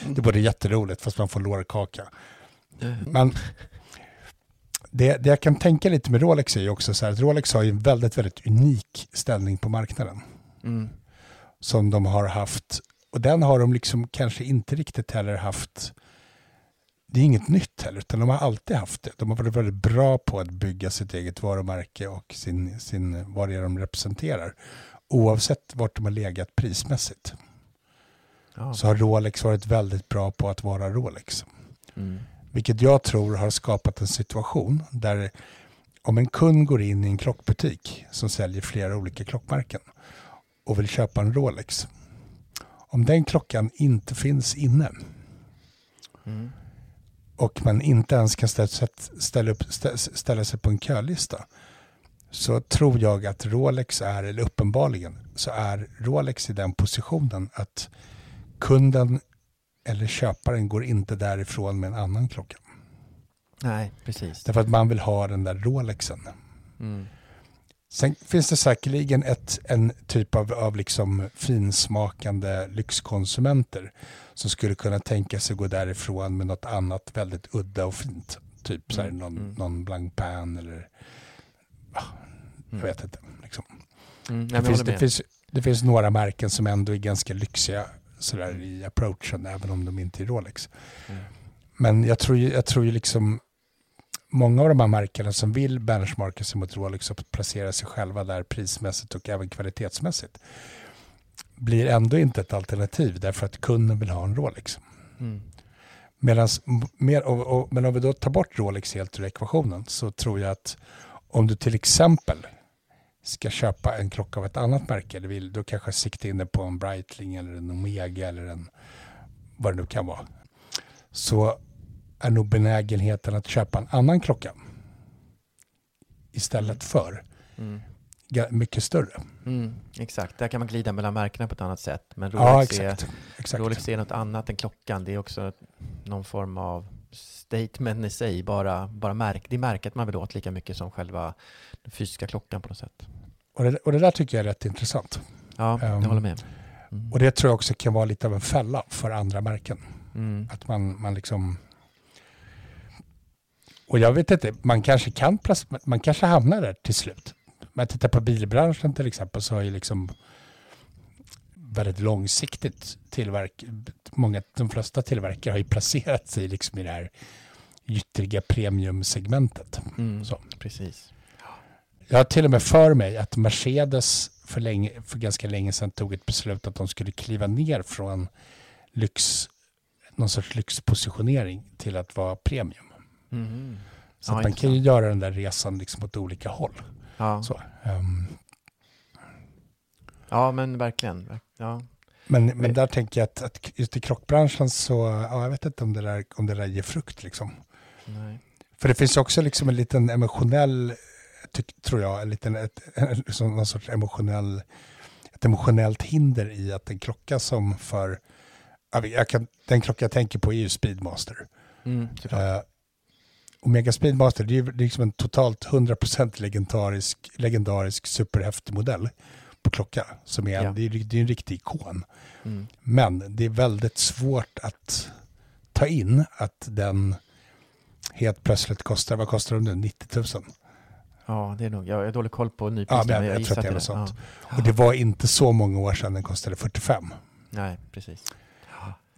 A: det är både jätteroligt fast man får lårkaka. Men det, det jag kan tänka lite med Rolex är ju också så här att Rolex har ju en väldigt, väldigt unik ställning på marknaden.
B: Mm.
A: Som de har haft. Och den har de liksom kanske inte riktigt heller haft. Det är inget nytt heller, utan de har alltid haft det. De har varit väldigt bra på att bygga sitt eget varumärke och sin, sin, vad det är de representerar. Oavsett vart de har legat prismässigt.
B: Ja.
A: Så har Rolex varit väldigt bra på att vara Rolex.
B: Mm.
A: Vilket jag tror har skapat en situation där om en kund går in i en klockbutik som säljer flera olika klockmärken och vill köpa en Rolex. Om den klockan inte finns inne
B: Mm.
A: Och man inte ens kan ställa, ställa, upp, stä- ställa sig på en kölista så tror jag att Rolex är, eller uppenbarligen, så är Rolex i den positionen att kunden eller köparen går inte därifrån med en annan klocka.
B: Nej, precis.
A: Därför att man vill ha den där Rolexen.
B: Mm.
A: Sen finns det säkerligen ett, en typ av, av liksom finsmakande lyxkonsumenter som skulle kunna tänka sig gå därifrån med något annat väldigt udda och fint. Typ så här,
B: Mm,
A: någon,
B: mm.
A: någon Blancpain eller ah, jag
B: Mm.
A: vet inte. Liksom.
B: Mm.
A: Det, finns, det, finns, det finns några märken som ändå är ganska lyxiga sådär, i approachen, även om de inte är Rolex.
B: Mm.
A: Men jag tror ju, jag tror ju liksom många av de här märkena som vill benchmarka sig mot Rolex och placera sig själva där prismässigt och även kvalitetsmässigt blir ändå inte ett alternativ därför att kunden vill ha en Rolex.
B: Mm.
A: Medans, mer, och, och, men om vi då tar bort Rolex helt ur ekvationen så tror jag att om du till exempel ska köpa en klocka av ett annat märke, vill, då kanske sikta in dig på en Breitling eller en Omega eller en vad det nu kan vara, så är nog benägenheten att köpa en annan klocka istället för
B: Mm.
A: Mycket större.
B: Mm. Exakt, där kan man glida mellan märkena på ett annat sätt. Men
A: Ja,
B: Rolex, är,
A: exakt. exakt.
B: Rolex är något annat än klockan. Det är också någon form av statement i sig. Bara, bara märk, det är märket man vill åt lika mycket som själva den fysiska klockan på något sätt.
A: Och, det, och det där tycker jag är rätt intressant.
B: Ja,
A: Ehm,
B: jag håller med. Mm.
A: Och det tror jag också kan vara lite av en fälla för andra märken.
B: Mm.
A: Att man, man liksom... Och jag vet inte, man kanske kan man kanske hamnar där till slut. Jag tittar på bilbranschen till exempel så har ju liksom väldigt långsiktigt tillverk, många, de flesta tillverkare har ju placerat sig liksom i det här gyttriga premiumsegmentet.
B: Mm.
A: Så.
B: Precis.
A: Jag har till och med för mig att Mercedes för, länge, för ganska länge sedan tog ett beslut att de skulle kliva ner från lyx, någon sorts lyxpositionering till att vara premium.
B: Mhm.
A: Så
B: Ja,
A: att man kan ju göra den där resan liksom åt olika håll.
B: Ja.
A: Så, ehm,
B: ja, men verkligen. Ja.
A: men, men där tänker jag att, att just i krockbranschen så, ja, jag vet inte om det där, om det där ger frukt liksom.
B: Nej.
A: För det finns också liksom en liten emotionell, tror jag, en liten, ett, (laughs) en, någon sorts emotionell, ett emotionellt hinder i att en klocka som för, jag kan, den klocka jag tänker på är ju Speedmaster.
B: Mm.
A: Uh, Omega Speedmaster, det är liksom en totalt 100% legendarisk, legendarisk superhäftig modell på klocka. Som är,
B: Ja.
A: det, är, det är en riktig ikon.
B: Mm.
A: Men det är väldigt svårt att ta in att den helt plötsligt kostar, vad kostar den nu, 90 000?
B: Ja, det är nog. Jag har dålig koll på nypriserna,
A: Ja, men
B: men
A: jag
B: jag
A: tror att det är något sånt. Och det var inte så många år sedan den kostade 45.
B: Nej, precis.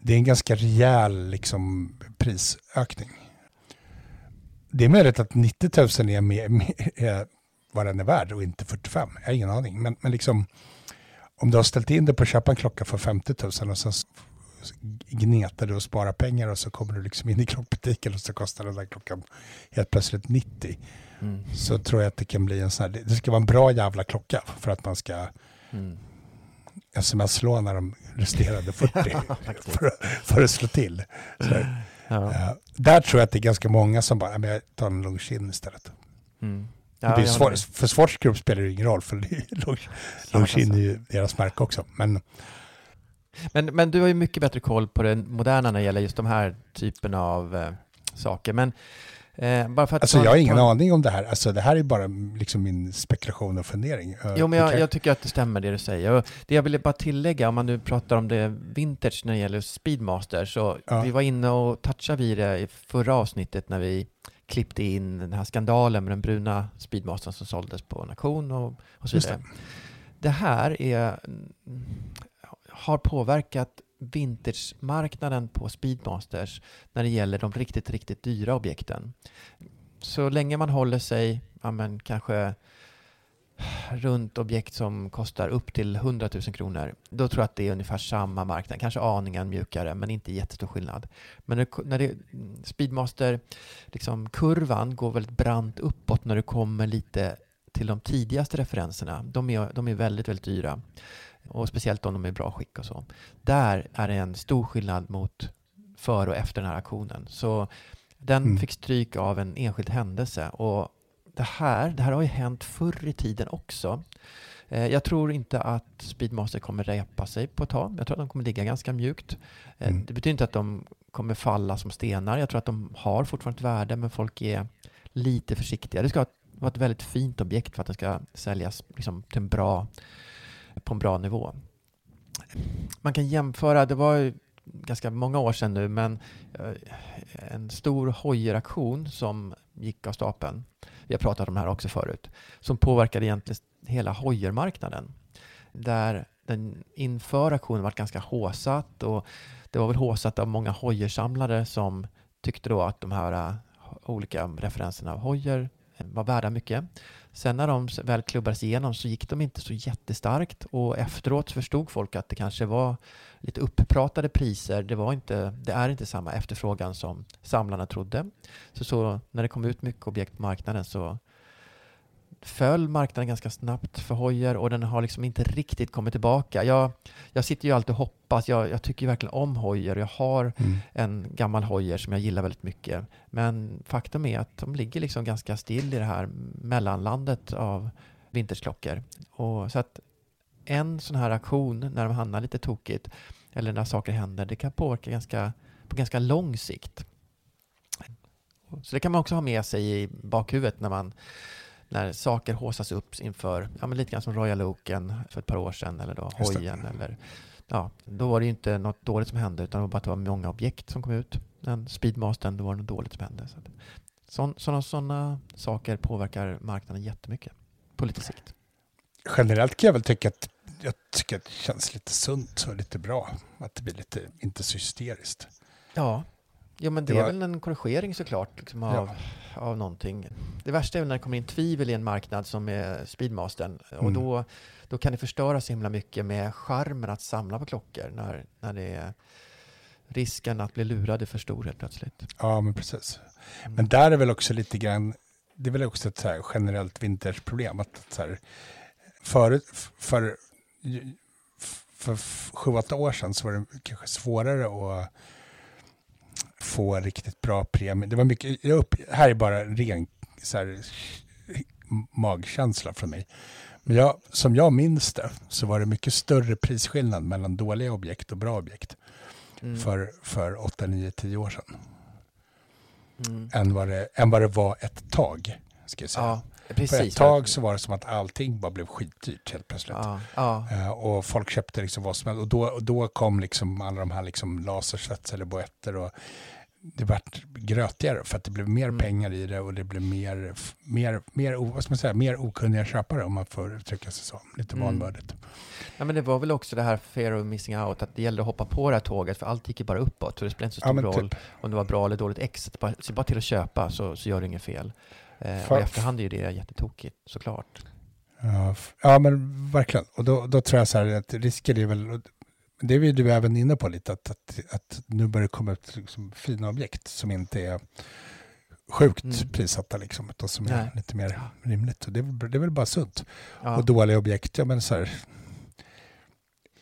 A: Det är en ganska rejäl liksom, prisökning. Det är möjligt att 90 000 är, med, är vad den är värd och inte 45. Jag har ingen aning. Men, men liksom, om du har ställt in dig på att köpa en klocka för 50 000 och sen gnetar du och sparar pengar och så kommer du liksom in i klockbutiken och så kostar den där klockan helt plötsligt 90.
B: Mm.
A: Så tror jag att det kan bli en sån här, det ska vara en bra jävla klocka för att man ska
B: Mm.
A: sms-låna de resterande 40 (laughs)
B: Faktiskt.
A: för, för att slå till. Så,
B: Ja.
A: eh, där tror jag att det är ganska många som bara, "Ja, men jag tar en Longines istället.
B: Mm.
A: det
B: Ja,
A: är ju
B: jag
A: svår, för Swatch Group spelar det ingen roll för det är ju Long- Longines är ju deras märke också. Men
B: Men, men du har ju mycket bättre koll på det moderna när det gäller just de här typen av eh, saker. Men eh, bara för att
A: alltså jag har ingen
B: ta-
A: aning om det här. Alltså det här är bara liksom min spekulation och fundering. Eh,
B: Jo, men
A: det
B: jag, jag tycker att det stämmer det du säger. Och det jag ville bara tillägga, om man nu pratar om det vintage när det gäller Speedmaster, så
A: Ja.
B: vi var inne och touchade vid det i förra avsnittet när vi klippte in den här skandalen med den bruna Speedmastern som såldes på en auktion och, och så vidare. Det. här är, har påverkat vintagemarknaden på Speedmasters när det gäller de riktigt, riktigt dyra objekten. Så länge man håller sig, ja men kanske runt objekt som kostar upp till 100 000 kronor, då tror jag att det är ungefär samma marknad. Kanske aningen mjukare, men inte jättestor skillnad. Men när det, när det, Speedmaster, liksom kurvan går väldigt brant uppåt när du kommer lite till de tidigaste referenserna. De är, de är väldigt, väldigt dyra. Och speciellt om de är i bra skick och så. Där är det en stor skillnad mot före och efter den här aktionen. Så den
A: Mm.
B: fick stryk av en enskild händelse. Och det här, det här har ju hänt förr i tiden också. Eh, Jag tror inte att Speedmaster kommer repa sig på ett tag. Jag tror att de kommer ligga ganska mjukt. Eh,
A: Mm.
B: Det betyder inte att de kommer falla som stenar. Jag tror att de har fortfarande ett värde, men folk är lite försiktiga. Det ska vara ett väldigt fint objekt för att det ska säljas liksom till en bra, på en bra nivå. Man kan jämföra, det var ju ganska många år sedan nu, men eh, en stor hojeraktion som gick av stapeln. Vi har pratat om det här också förut. Som påverkade egentligen hela hojermarknaden. Där den inför aktionen var ganska håsat och det var väl håsat av många hojersamlare som tyckte då att de här eh, olika referenserna av hojer var värda mycket. Sen när de väl klubbades igenom så gick de inte så jättestarkt och efteråt förstod folk att det kanske var lite uppratade priser. Det, var inte, det är inte samma efterfrågan som samlarna trodde. Så, så när det kom ut mycket objekt på marknaden så föll marknaden ganska snabbt för hojer och den har liksom inte riktigt kommit tillbaka. Jag, jag sitter ju alltid och hoppas. Jag, jag tycker verkligen om hojer. Jag har
A: Mm.
B: en gammal hojer som jag gillar väldigt mycket. Men faktum är att de ligger liksom ganska still i det här mellanlandet av vintersklockor. Och så att en sån här aktion när de hamnar lite tokigt eller när saker händer, det kan påverka ganska, på ganska lång sikt. Så det kan man också ha med sig i bakhuvudet när man när saker håsas upp inför, ja men lite grann som Royal Oaken för ett par år sedan eller då hojen eller ja, då var det ju inte något dåligt som hände utan det var bara att det var många objekt som kom ut. Men Speedmastern, då var det något dåligt som hände. Så sådana, sådana saker påverkar marknaden jättemycket på lite sikt.
A: Generellt kan jag väl tycka att jag tycker att det känns lite sunt och lite bra. Att det blir lite, inte så hysteriskt.
B: Ja, jo, men det,
A: Det
B: är
A: var-
B: väl en korrigering såklart liksom av, av någonting. Det värsta är när det kommer in tvivel i en marknad som är Speedmastern. Och
A: Mm.
B: då, då kan det förstöra så himla mycket med charmen att samla på klockor när, när det är risken att bli lurad är för stor helt plötsligt.
A: Ja, men precis.
B: Mm.
A: Men där är väl också lite grann, det är väl också ett så generellt vintersproblem. Att så här, för, för, för, för sju, åtta år sedan så var det kanske svårare att få riktigt bra premie. Det var mycket, jag upp, här är bara ren så här, magkänsla från mig. Men jag, som jag minns det så var det mycket större prisskillnad mellan dåliga objekt och bra objekt
B: Mm.
A: för, för 8, 9, 10 år sedan
B: Mm.
A: än vad det, än vad det var ett tag. Ska jag säga.
B: Ja,
A: På
B: precis.
A: ett tag så var det som att allting bara blev skitdyrt helt plötsligt.
B: Ja, ja,
A: Eh, och folk köpte liksom vad som helst. Och då, och då kom liksom alla de här liksom lasersvets eller boetter och det vart grötigare för att det blev mer
B: Mm.
A: pengar i det och det blev mer, mer, mer, vad ska man säga, mer okunniga köpare om man får uttrycka sig så. Lite
B: Mm.
A: vanvördigt.
B: ja, men det var väl också det här fear of missing out, att det gällde att hoppa på det här tåget, för allt gick ju bara uppåt. Så det spelar inte så
A: Ja,
B: stor
A: men
B: roll
A: typ.
B: om det var bra eller dåligt exit. Bara, se bara till att köpa så, så gör du inget fel. Eh,
A: För-
B: och i efterhand är ju det jättetokigt, såklart.
A: Ja, ja men verkligen. Och då, då tror jag så här att risken är väl, det är du även inne på lite, att, att, att nu börjar det komma ut liksom fina objekt som inte är sjukt
B: Mm.
A: prissatta liksom, utan som är
B: Nej.
A: lite mer rimligt. Och det, är det är väl bara sunt.
B: Ja.
A: Och dåliga objekt, ja men så här,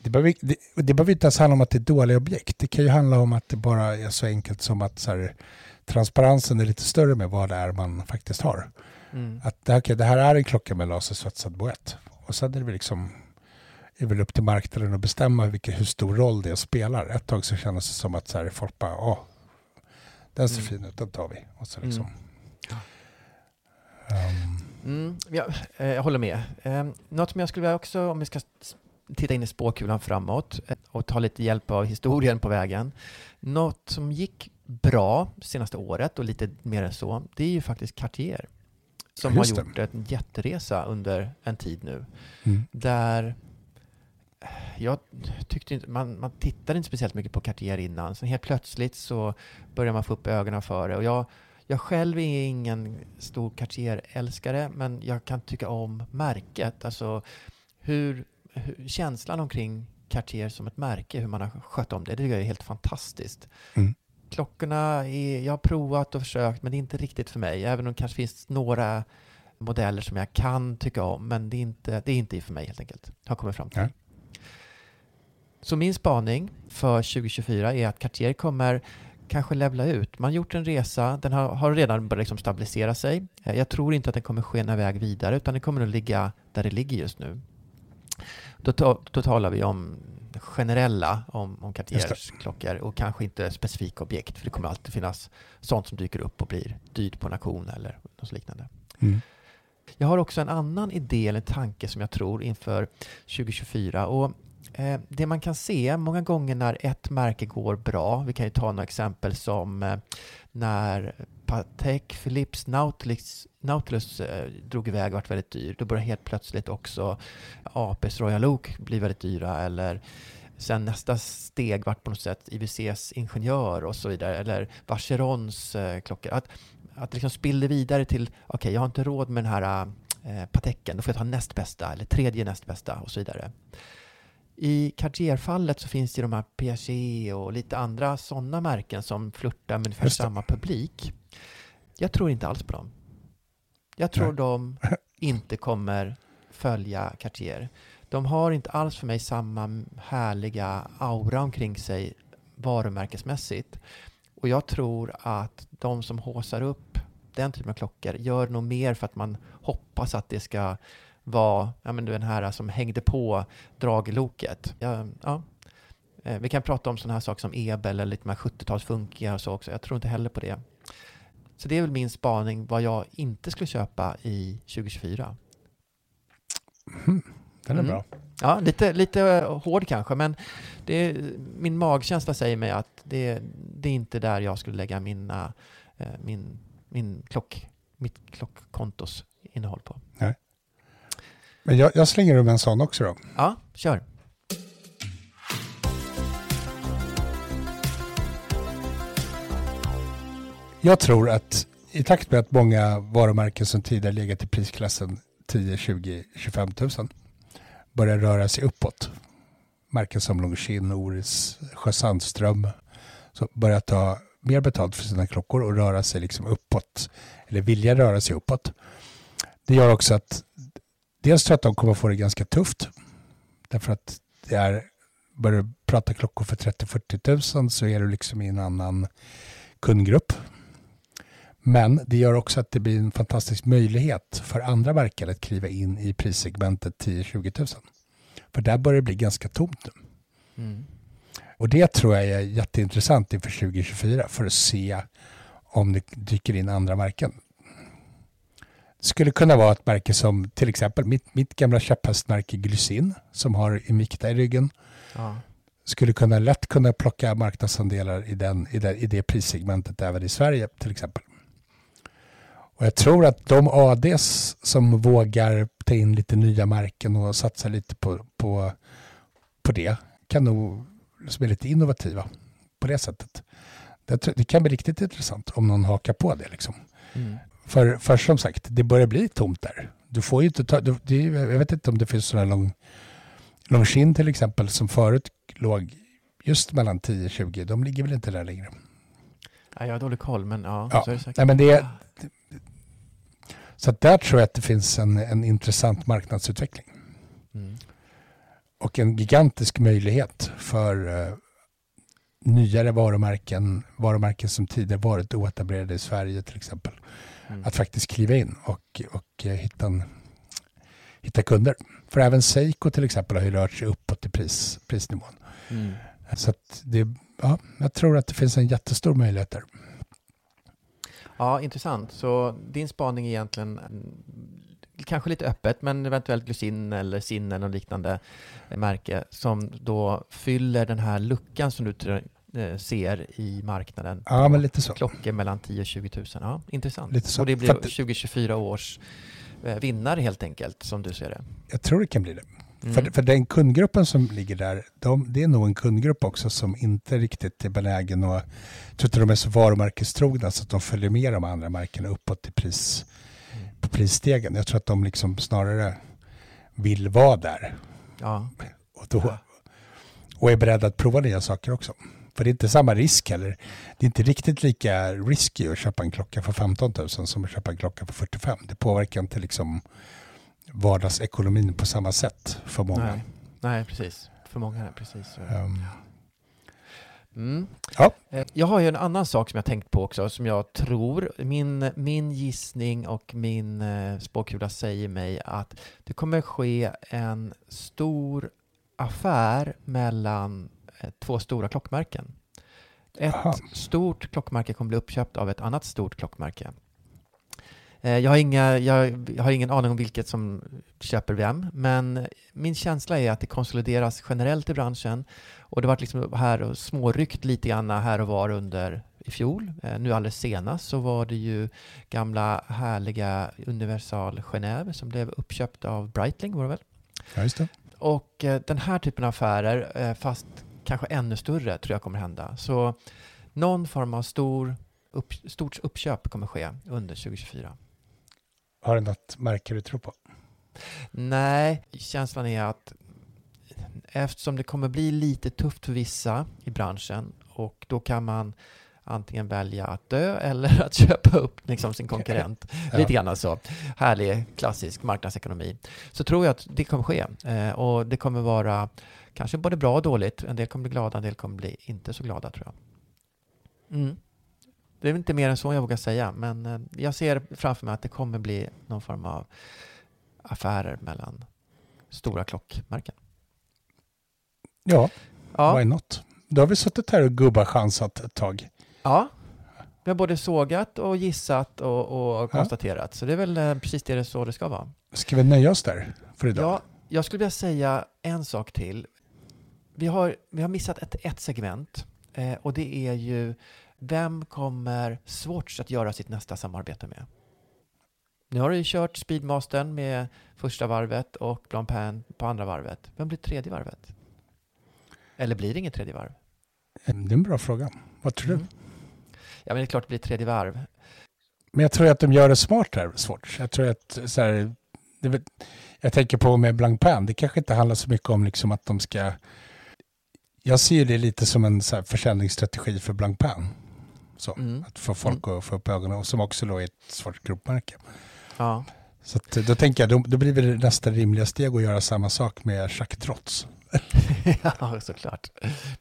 A: det behöver, det, det behöver inte ens handla om att det är dåliga objekt. Det kan ju handla om att det bara är så enkelt som att så här, transparensen är lite större med vad det är man faktiskt har.
B: Mm.
A: Att okej, det här är en klocka med lasersvetsad boett. Och sen är det väl liksom är väl upp till marknaden att bestämma vilken, hur stor roll det spelar. Ett tag så kändes det som att så här, folk bara, ja, den ser
B: Mm.
A: fin ut, den tar vi. Och så
B: Mm.
A: liksom. Ehm,
B: Mm, ja, eh, jag håller med. Eh, något som jag skulle vilja också, om vi ska titta in i spåkulan framåt eh, och ta lite hjälp av historien på vägen. Något som gick bra senaste året och lite mer än så, det är ju faktiskt Cartier. Som
A: Just
B: har
A: det.
B: gjort en jätteresa under en tid nu.
A: Mm.
B: Där jag tyckte inte, man, man tittade inte speciellt mycket på Cartier innan. Sen helt plötsligt så börjar man få upp ögonen för det. Och jag, jag själv är ingen stor Cartier-älskare, men jag kan tycka om märket. Alltså hur, hur känslan omkring Cartier som ett märke, hur man har skött om det, det tycker jag är helt fantastiskt.
A: Mm.
B: Klockorna, är, jag har provat och försökt, men det är inte riktigt för mig. Även om det kanske finns några modeller som jag kan tycka om, men det är inte, det är inte för mig helt enkelt. Har kommit fram till.
A: Nej.
B: Så min spaning för 2024 är att Cartier kommer kanske levla ut. Man har gjort en resa, den har, har redan börjat liksom stabilisera sig. Eh, Jag tror inte att den kommer skena iväg vidare, utan den kommer att ligga där det ligger just nu. Då, då talar vi om generella om, om Cartiers klockor och kanske inte specifika objekt, för det kommer alltid finnas sånt som dyker upp och blir dyrt på en auktion eller något liknande.
A: Mm.
B: Jag har också en annan idé eller tanke som jag tror inför 2024. Och eh, det man kan se många gånger när ett märke går bra, vi kan ju ta några exempel som eh, när Patek Philips Nautilus, Nautilus eh, drog iväg och vart väldigt dyr. Då började helt plötsligt också APs Royal Oak bli väldigt dyra eller sen nästa steg vart på något sätt IWCs Ingenjör och så vidare eller Vacherons eh, klockor. Att, att liksom spillde vidare till, okej jag har inte råd med den här eh, Pateken, då får jag ta näst bästa eller tredje näst bästa och så vidare. I Cartier-fallet så finns det de här Piaget och lite andra sådana märken som flörtar med ungefär samma publik. Jag tror inte alls på dem. Jag tror
A: Nej.
B: de inte kommer följa Cartier. De har inte alls för mig samma härliga aura omkring sig varumärkesmässigt. Och jag tror att de som håsar upp den typen av klockor gör nog mer för att man hoppas att det ska vara ja, men den här som hängde på dragloket. Ja, ja. Eh, Vi kan prata om sådana här saker som Ebel eller lite mer 70-talsfunkiga och så också. Jag tror inte heller på det. Så det är väl min spaning vad jag inte skulle köpa i 2024.
A: Den är
B: Mm.
A: bra.
B: Ja, lite, lite hård kanske, men det min magkänsla säger mig att det, det är inte där jag skulle lägga mina, eh, min, min klock, mitt klockkontos innehåll på.
A: Men jag, jag slänger upp en sån också då.
B: Ja, kör.
A: Jag tror att i takt med att många varumärken som tidigare legat i prisklassen 10, 20, 25 000 börjar röra sig uppåt. Märken som Longines, Oris, Sjösandström så börjar ta mer betalt för sina klockor och röra sig liksom uppåt. Eller vilja röra sig uppåt. Det gör också att dels tror jag att de kommer få det ganska tufft. Därför att det är, börjar du prata klockor för 30-40 000 så är du liksom i en annan kundgrupp. Men det gör också att det blir en fantastisk möjlighet för andra märken att kliva in i prissegmentet 10-20 000. För där börjar det bli ganska tomt nu.
B: Mm.
A: Och det tror jag är jätteintressant inför 2024 för att se om det dyker in andra märken. Det skulle kunna vara ett märke som till exempel mitt, mitt gamla käpphästmärke Glycin som har Invicta i ryggen
B: Ja.
A: skulle kunna lätt kunna plocka marknadsandelar i, den, i, det, i det prissegmentet även i Sverige till exempel. Och jag tror att de ADs som vågar ta in lite nya märken och satsa lite på, på, på det kan nog liksom är lite innovativa på det sättet. Det, det kan bli riktigt intressant om någon hakar på det. Liksom.
B: Mm.
A: För, för som sagt, det börjar bli tomt där. Du får ju inte ta, du, det, jag vet inte om det finns sådana lång, Longines till exempel som förut låg just mellan 10-20. De ligger väl inte där längre.
B: Ja, jag har dålig koll, men ja,
A: Ja.
B: så är det säkert.
A: Nej, men det, så där tror jag att det finns en, en intressant marknadsutveckling.
B: Mm.
A: Och en gigantisk möjlighet för eh, nyare varumärken, varumärken som tidigare varit oetablerade i Sverige till exempel,
B: Mm.
A: att faktiskt kliva in och, och eh, hitta, en, hitta kunder. För även Seiko till exempel har ju rört sig uppåt i pris, prisnivån.
B: Mm.
A: Så det, ja, jag tror att det finns en jättestor möjlighet där.
B: Ja, intressant. Så din spaning är egentligen mm, kanske lite öppet, men eventuellt Glycin eller Sinnen och liknande märke som då fyller den här luckan som du eh, ser i marknaden.
A: Ja, men lite så.
B: Klockor mellan 10 och 20 000. Ja, intressant.
A: Lite så.
B: Och det blir
A: För att-
B: 2024 års eh, vinnare helt enkelt, som du ser det.
A: Jag tror det kan bli det.
B: Mm.
A: För, för den kundgruppen som ligger där, de, det är nog en kundgrupp också som inte riktigt är benägen och jag tror inte de är så varumärkestrogna så att de följer med de andra märkena uppåt i pris, på prisstegen. Jag tror att de liksom snarare vill vara där
B: Ja,
A: och, då, och är beredda att prova nya saker också. För det är inte samma risk heller. Det är inte riktigt lika risky att köpa en klocka för 15 000 som att köpa en klocka för 45 Det påverkar inte liksom vardagsekonomin på samma sätt för många.
B: nej. nej, precis. För många precis.
A: Ehm,
B: Mm.
A: Ja.
B: Eh, Jag har ju en annan sak som jag tänkt på också, som jag tror, min, min gissning och min eh, spåkula säger mig att det kommer ske en stor affär mellan eh, två stora klockmärken. Ett
A: Aha.
B: stort klockmärke kommer bli uppköpt av ett annat stort klockmärke. Eh, Jag har, inga, jag, har ingen aning om vilket som köper vem, men min känsla är att det konsolideras generellt i branschen och det varit liksom här och småryckt lite grann här och var under i fjol. Eh, Nu alldeles senast så var det ju gamla härliga Universal Genève som blev uppköpt av Breitling var det väl?
A: Ja, just det.
B: Och eh, den här typen av affärer, fast kanske ännu större, tror jag kommer hända. Så någon form av stor upp, stort uppköp kommer ske under 2024.
A: Har du något märke du tror på?
B: Nej, känslan är att eftersom det kommer bli lite tufft för vissa i branschen och då kan man antingen välja att dö (laughs) eller att köpa upp liksom sin konkurrent. (laughs)
A: Ja.
B: Lite grann alltså. Härlig klassisk marknadsekonomi. Så tror jag att det kommer ske. Eh, och det kommer vara kanske både bra och dåligt. En del kommer bli glada, en del kommer bli inte så glada tror jag. Mm. Det är inte mer än så jag vågar säga, men eh, jag ser framför mig att det kommer bli någon form av affärer mellan stora klockmärken.
A: Ja,
B: Ja,
A: why not? Då har vi suttit här och gubbachansat ett tag.
B: ja. vi har både sågat och gissat och, och
A: Ja.
B: konstaterat, så det är väl eh, precis det så det ska vara.
A: Ska vi nöja oss där för idag?
B: Ja, jag skulle vilja säga en sak till. Vi har, vi har missat ett, ett segment eh, och det är ju vem kommer Swatch att göra sitt nästa samarbete med? Nu har du ju kört Speedmastern med första varvet och Blancpain på andra varvet. Vem blir tredje varvet? Eller blir det inget tredje varv?
A: Det är en bra fråga. Vad tror du?
B: Mm. Ja, men det är klart det blir tredje varv.
A: Men jag tror att de gör det smart här, Swatch. Jag tror att så här, det jag tänker på med Blancpain, det kanske inte handlar så mycket om liksom att de ska... Jag ser det lite som en så här försäljningsstrategi för Blancpain. Så,
B: Mm.
A: att få folk att få upp ögonen och som också då är ett Swatch gruppmärke.
B: Ja.
A: Så att, då tänker jag, då, då blir väl nästa rimliga steg att göra samma sak med Trotz. (laughs)
B: ja, såklart.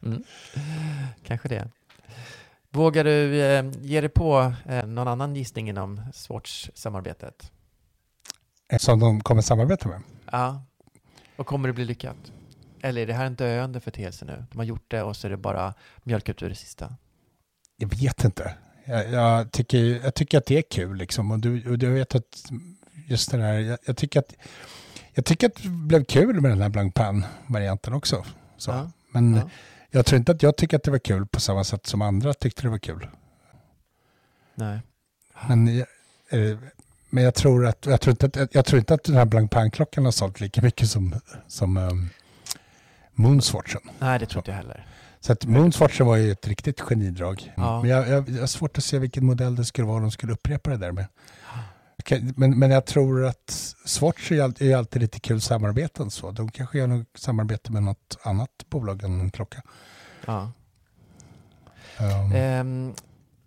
B: Mm. Kanske det. Vågar du eh, ge dig på eh, någon annan gissning inom Swatch-samarbetet?
A: Som de kommer samarbeta med.
B: Ja. Och kommer det bli lyckat? Eller är det här en döende förteelse nu? De har gjort det och så är det bara mjölkat ur det sista.
A: Jag vet inte. Jag, jag, tycker, jag tycker att det är kul liksom. Och du, och du vet att just det här, jag, jag, tycker att jag tycker att det blev kul med den här Blancpain-varianten också. Så.
B: Ja.
A: Men
B: Ja.
A: jag tror inte att jag tycker att det var kul på samma sätt som andra tyckte det var kul.
B: Nej.
A: Men, jag- eh, men jag, tror att, jag, tror inte att, jag tror inte att den här Blancpain-klockan har sålt lika mycket som, som um, Moonswatchen.
B: Nej, det tror inte jag heller.
A: Så att Moonswatchen var ju ett riktigt genidrag.
B: Ja.
A: Men jag, jag, jag har svårt att se vilken modell det skulle vara de skulle upprepa det där med. Men, men jag tror att Swatch är alltid, lite kul samarbeten. Så. De kanske gör något samarbete med något annat bolag än en klocka.
B: Ja.
A: Um,
B: Ehm,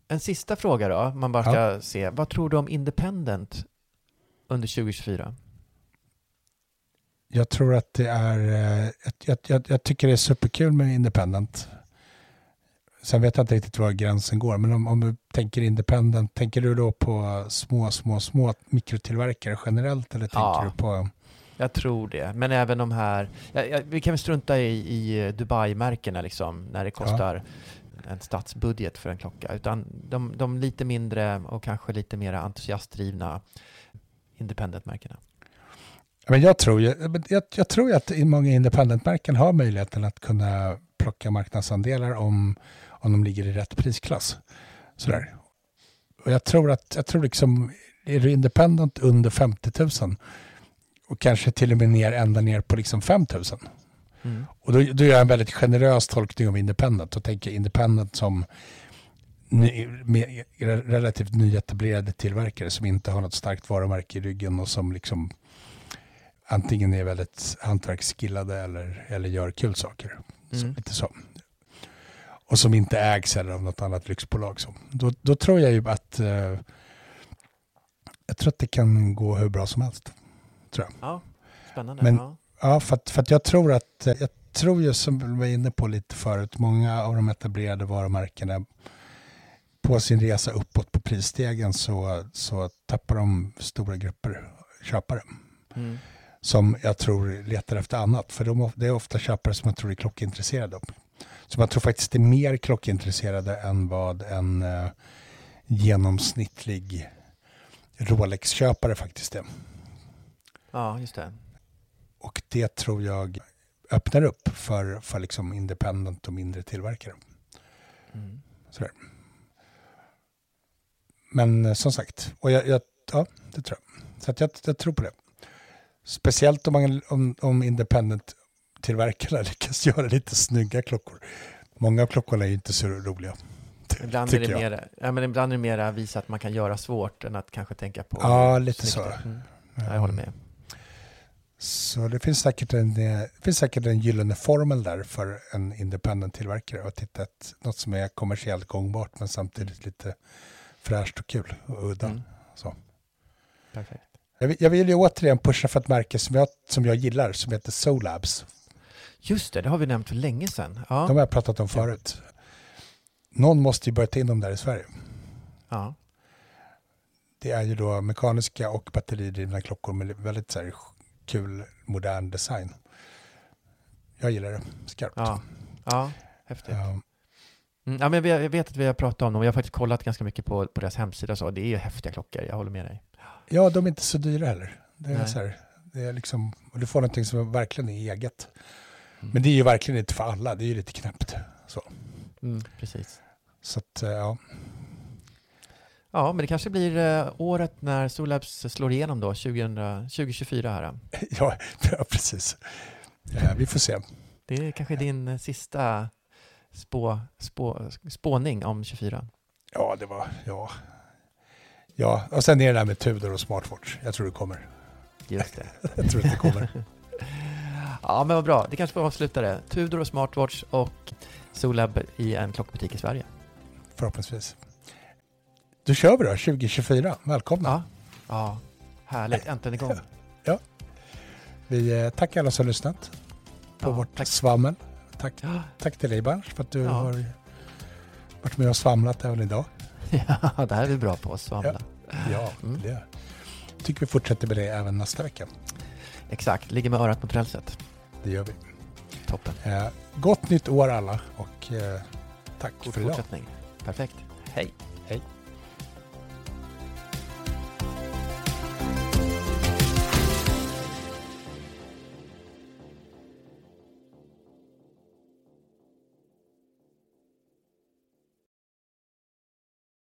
B: en sista fråga då, man bara ska se. Vad tror du om Independent under 2024?
A: Jag tror att det är, eh, jag, jag, jag tycker det är superkul med Independent. Sen vet jag inte riktigt var gränsen går, men om, om du tänker Independent, tänker du då på små, små, små mikrotillverkare generellt eller tänker
B: Ja.
A: du på
B: Jag tror det, men även de här, ja, ja, vi kan väl strunta i, i Dubai-märkena liksom, när det kostar en statsbudget för en klocka, utan de, de lite mindre och kanske lite mer entusiastdrivna independent-märkena.
A: Men jag tror ju, jag, jag tror att många independentmärken har möjligheten att kunna plocka marknadsandelar om, om de ligger i rätt prisklass. Sådär. Och jag tror att, jag tror liksom, är du independent under 50 000 och kanske till och med ner, ända ner på liksom 5 000.
B: Mm.
A: Och då, då gör jag en väldigt generös tolkning av independent och tänker independent som ny, med, relativt nyetablerade tillverkare som inte har något starkt varumärke i ryggen och som liksom antingen är väldigt hantverksskillade eller, eller gör kul saker. Så,
B: Mm.
A: lite så. Och som inte ägs eller av något annat lyxbolag. Så. Då, då tror jag ju att eh, jag tror att det kan gå hur bra som helst.
B: Ja, spännande.
A: Men-
B: ja.
A: Ja, för att, för att jag tror att, eh, jag tror ju som vi var inne på lite förut, många av de etablerade varumärkena på sin resa uppåt på prisstegen så, så tappar de stora grupper köpare
B: Mm.
A: Som jag tror letar efter annat. För de, det är ofta köpare som jag tror är klockintresserade. Så man tror faktiskt det är mer klockintresserade än vad en eh, genomsnittlig Rolex-köpare faktiskt är.
B: ja, just det.
A: Och det tror jag öppnar upp för, för liksom independent och mindre tillverkare.
B: Mm.
A: Sådär. Men eh, som sagt, och jag, jag, ja, det tror jag. Så jag, jag tror på det. Speciellt om, man, om, om independent-tillverkarna (laughs) lyckas göra lite snygga klockor. Många av klockorna är ju inte så roliga. (laughs)
B: Ibland är, det
A: jag.
B: mera, ja, men ibland är det mera visa att man kan göra svårt än att kanske tänka på
A: Ja, lite
B: snyggt
A: så.
B: är. Mm. Ja, jag håller med.
A: Så det finns säkert en, eh, det finns säkert en gyllene formel där för en independent-tillverkare att hitta ett, något som är kommersiellt gångbart men samtidigt lite fräscht och kul och udda.
B: Mm.
A: Så.
B: Perfekt.
A: Jag vill, jag vill ju återigen pusha för ett märke som jag, som jag gillar som heter Solabs.
B: Just det, det har vi nämnt för länge sedan. Ja.
A: De har jag pratat om förut. Någon måste ju börja ta in dem där i Sverige.
B: ja.
A: Det är ju då mekaniska och batteridrivna klockor med väldigt så här, kul modern design. Jag gillar det skarpt.
B: Ja. ja, häftigt.
A: Ja.
B: Mm, ja, men jag vet att vi har pratat om dem och jag har faktiskt kollat ganska mycket på, på deras hemsida och så. Det är ju häftiga klockor, jag håller med dig.
A: Ja, de är inte så dyra heller. Det är,
B: Nej.
A: så här, det är liksom, och du får någonting som verkligen är eget.
B: Mm.
A: Men det är ju verkligen inte för alla, det är ju lite knäppt. Så,
B: Mm, precis.
A: så att, eh, ja.
B: Ja, men det kanske blir eh, året när Solabs slår igenom då, 2000, 2024 här. (laughs)
A: ja, (laughs) ja, precis. Ja, vi får se.
B: Det är kanske din eh, sista spå, spå, spåning om 24.
A: Ja, det var, ja. Ja, och sen är det där med Tudor och smartwatch. Jag tror det kommer.
B: Just det. (laughs)
A: Jag tror att det kommer. (laughs)
B: Ja, men vad bra. Det kanske får avsluta det. Tudor och Smartwatch och Solab i en klockbutik i Sverige.
A: Förhoppningsvis. Då kör vi då, 2024. Välkomna.
B: Ja, ja härligt. Äntligen igång. (laughs)
A: Vi eh, tackar alla som har lyssnat på
B: Ja,
A: vårt
B: tack.
A: svammel. Tack,
B: Ja,
A: tack till dig Berns för att du
B: Ja.
A: har varit med och svamlat även idag. (laughs)
B: Ja, det här är vi bra på att svamla.
A: Ja,
B: Mm.
A: det tycker vi fortsätter med det även nästa vecka.
B: Exakt, ligger med örat mot rälset.
A: Det gör vi.
B: Toppen.
A: Eh, gott nytt år alla och eh, tack
B: God
A: för idag.
B: fortsättning. Perfekt.
A: Hej.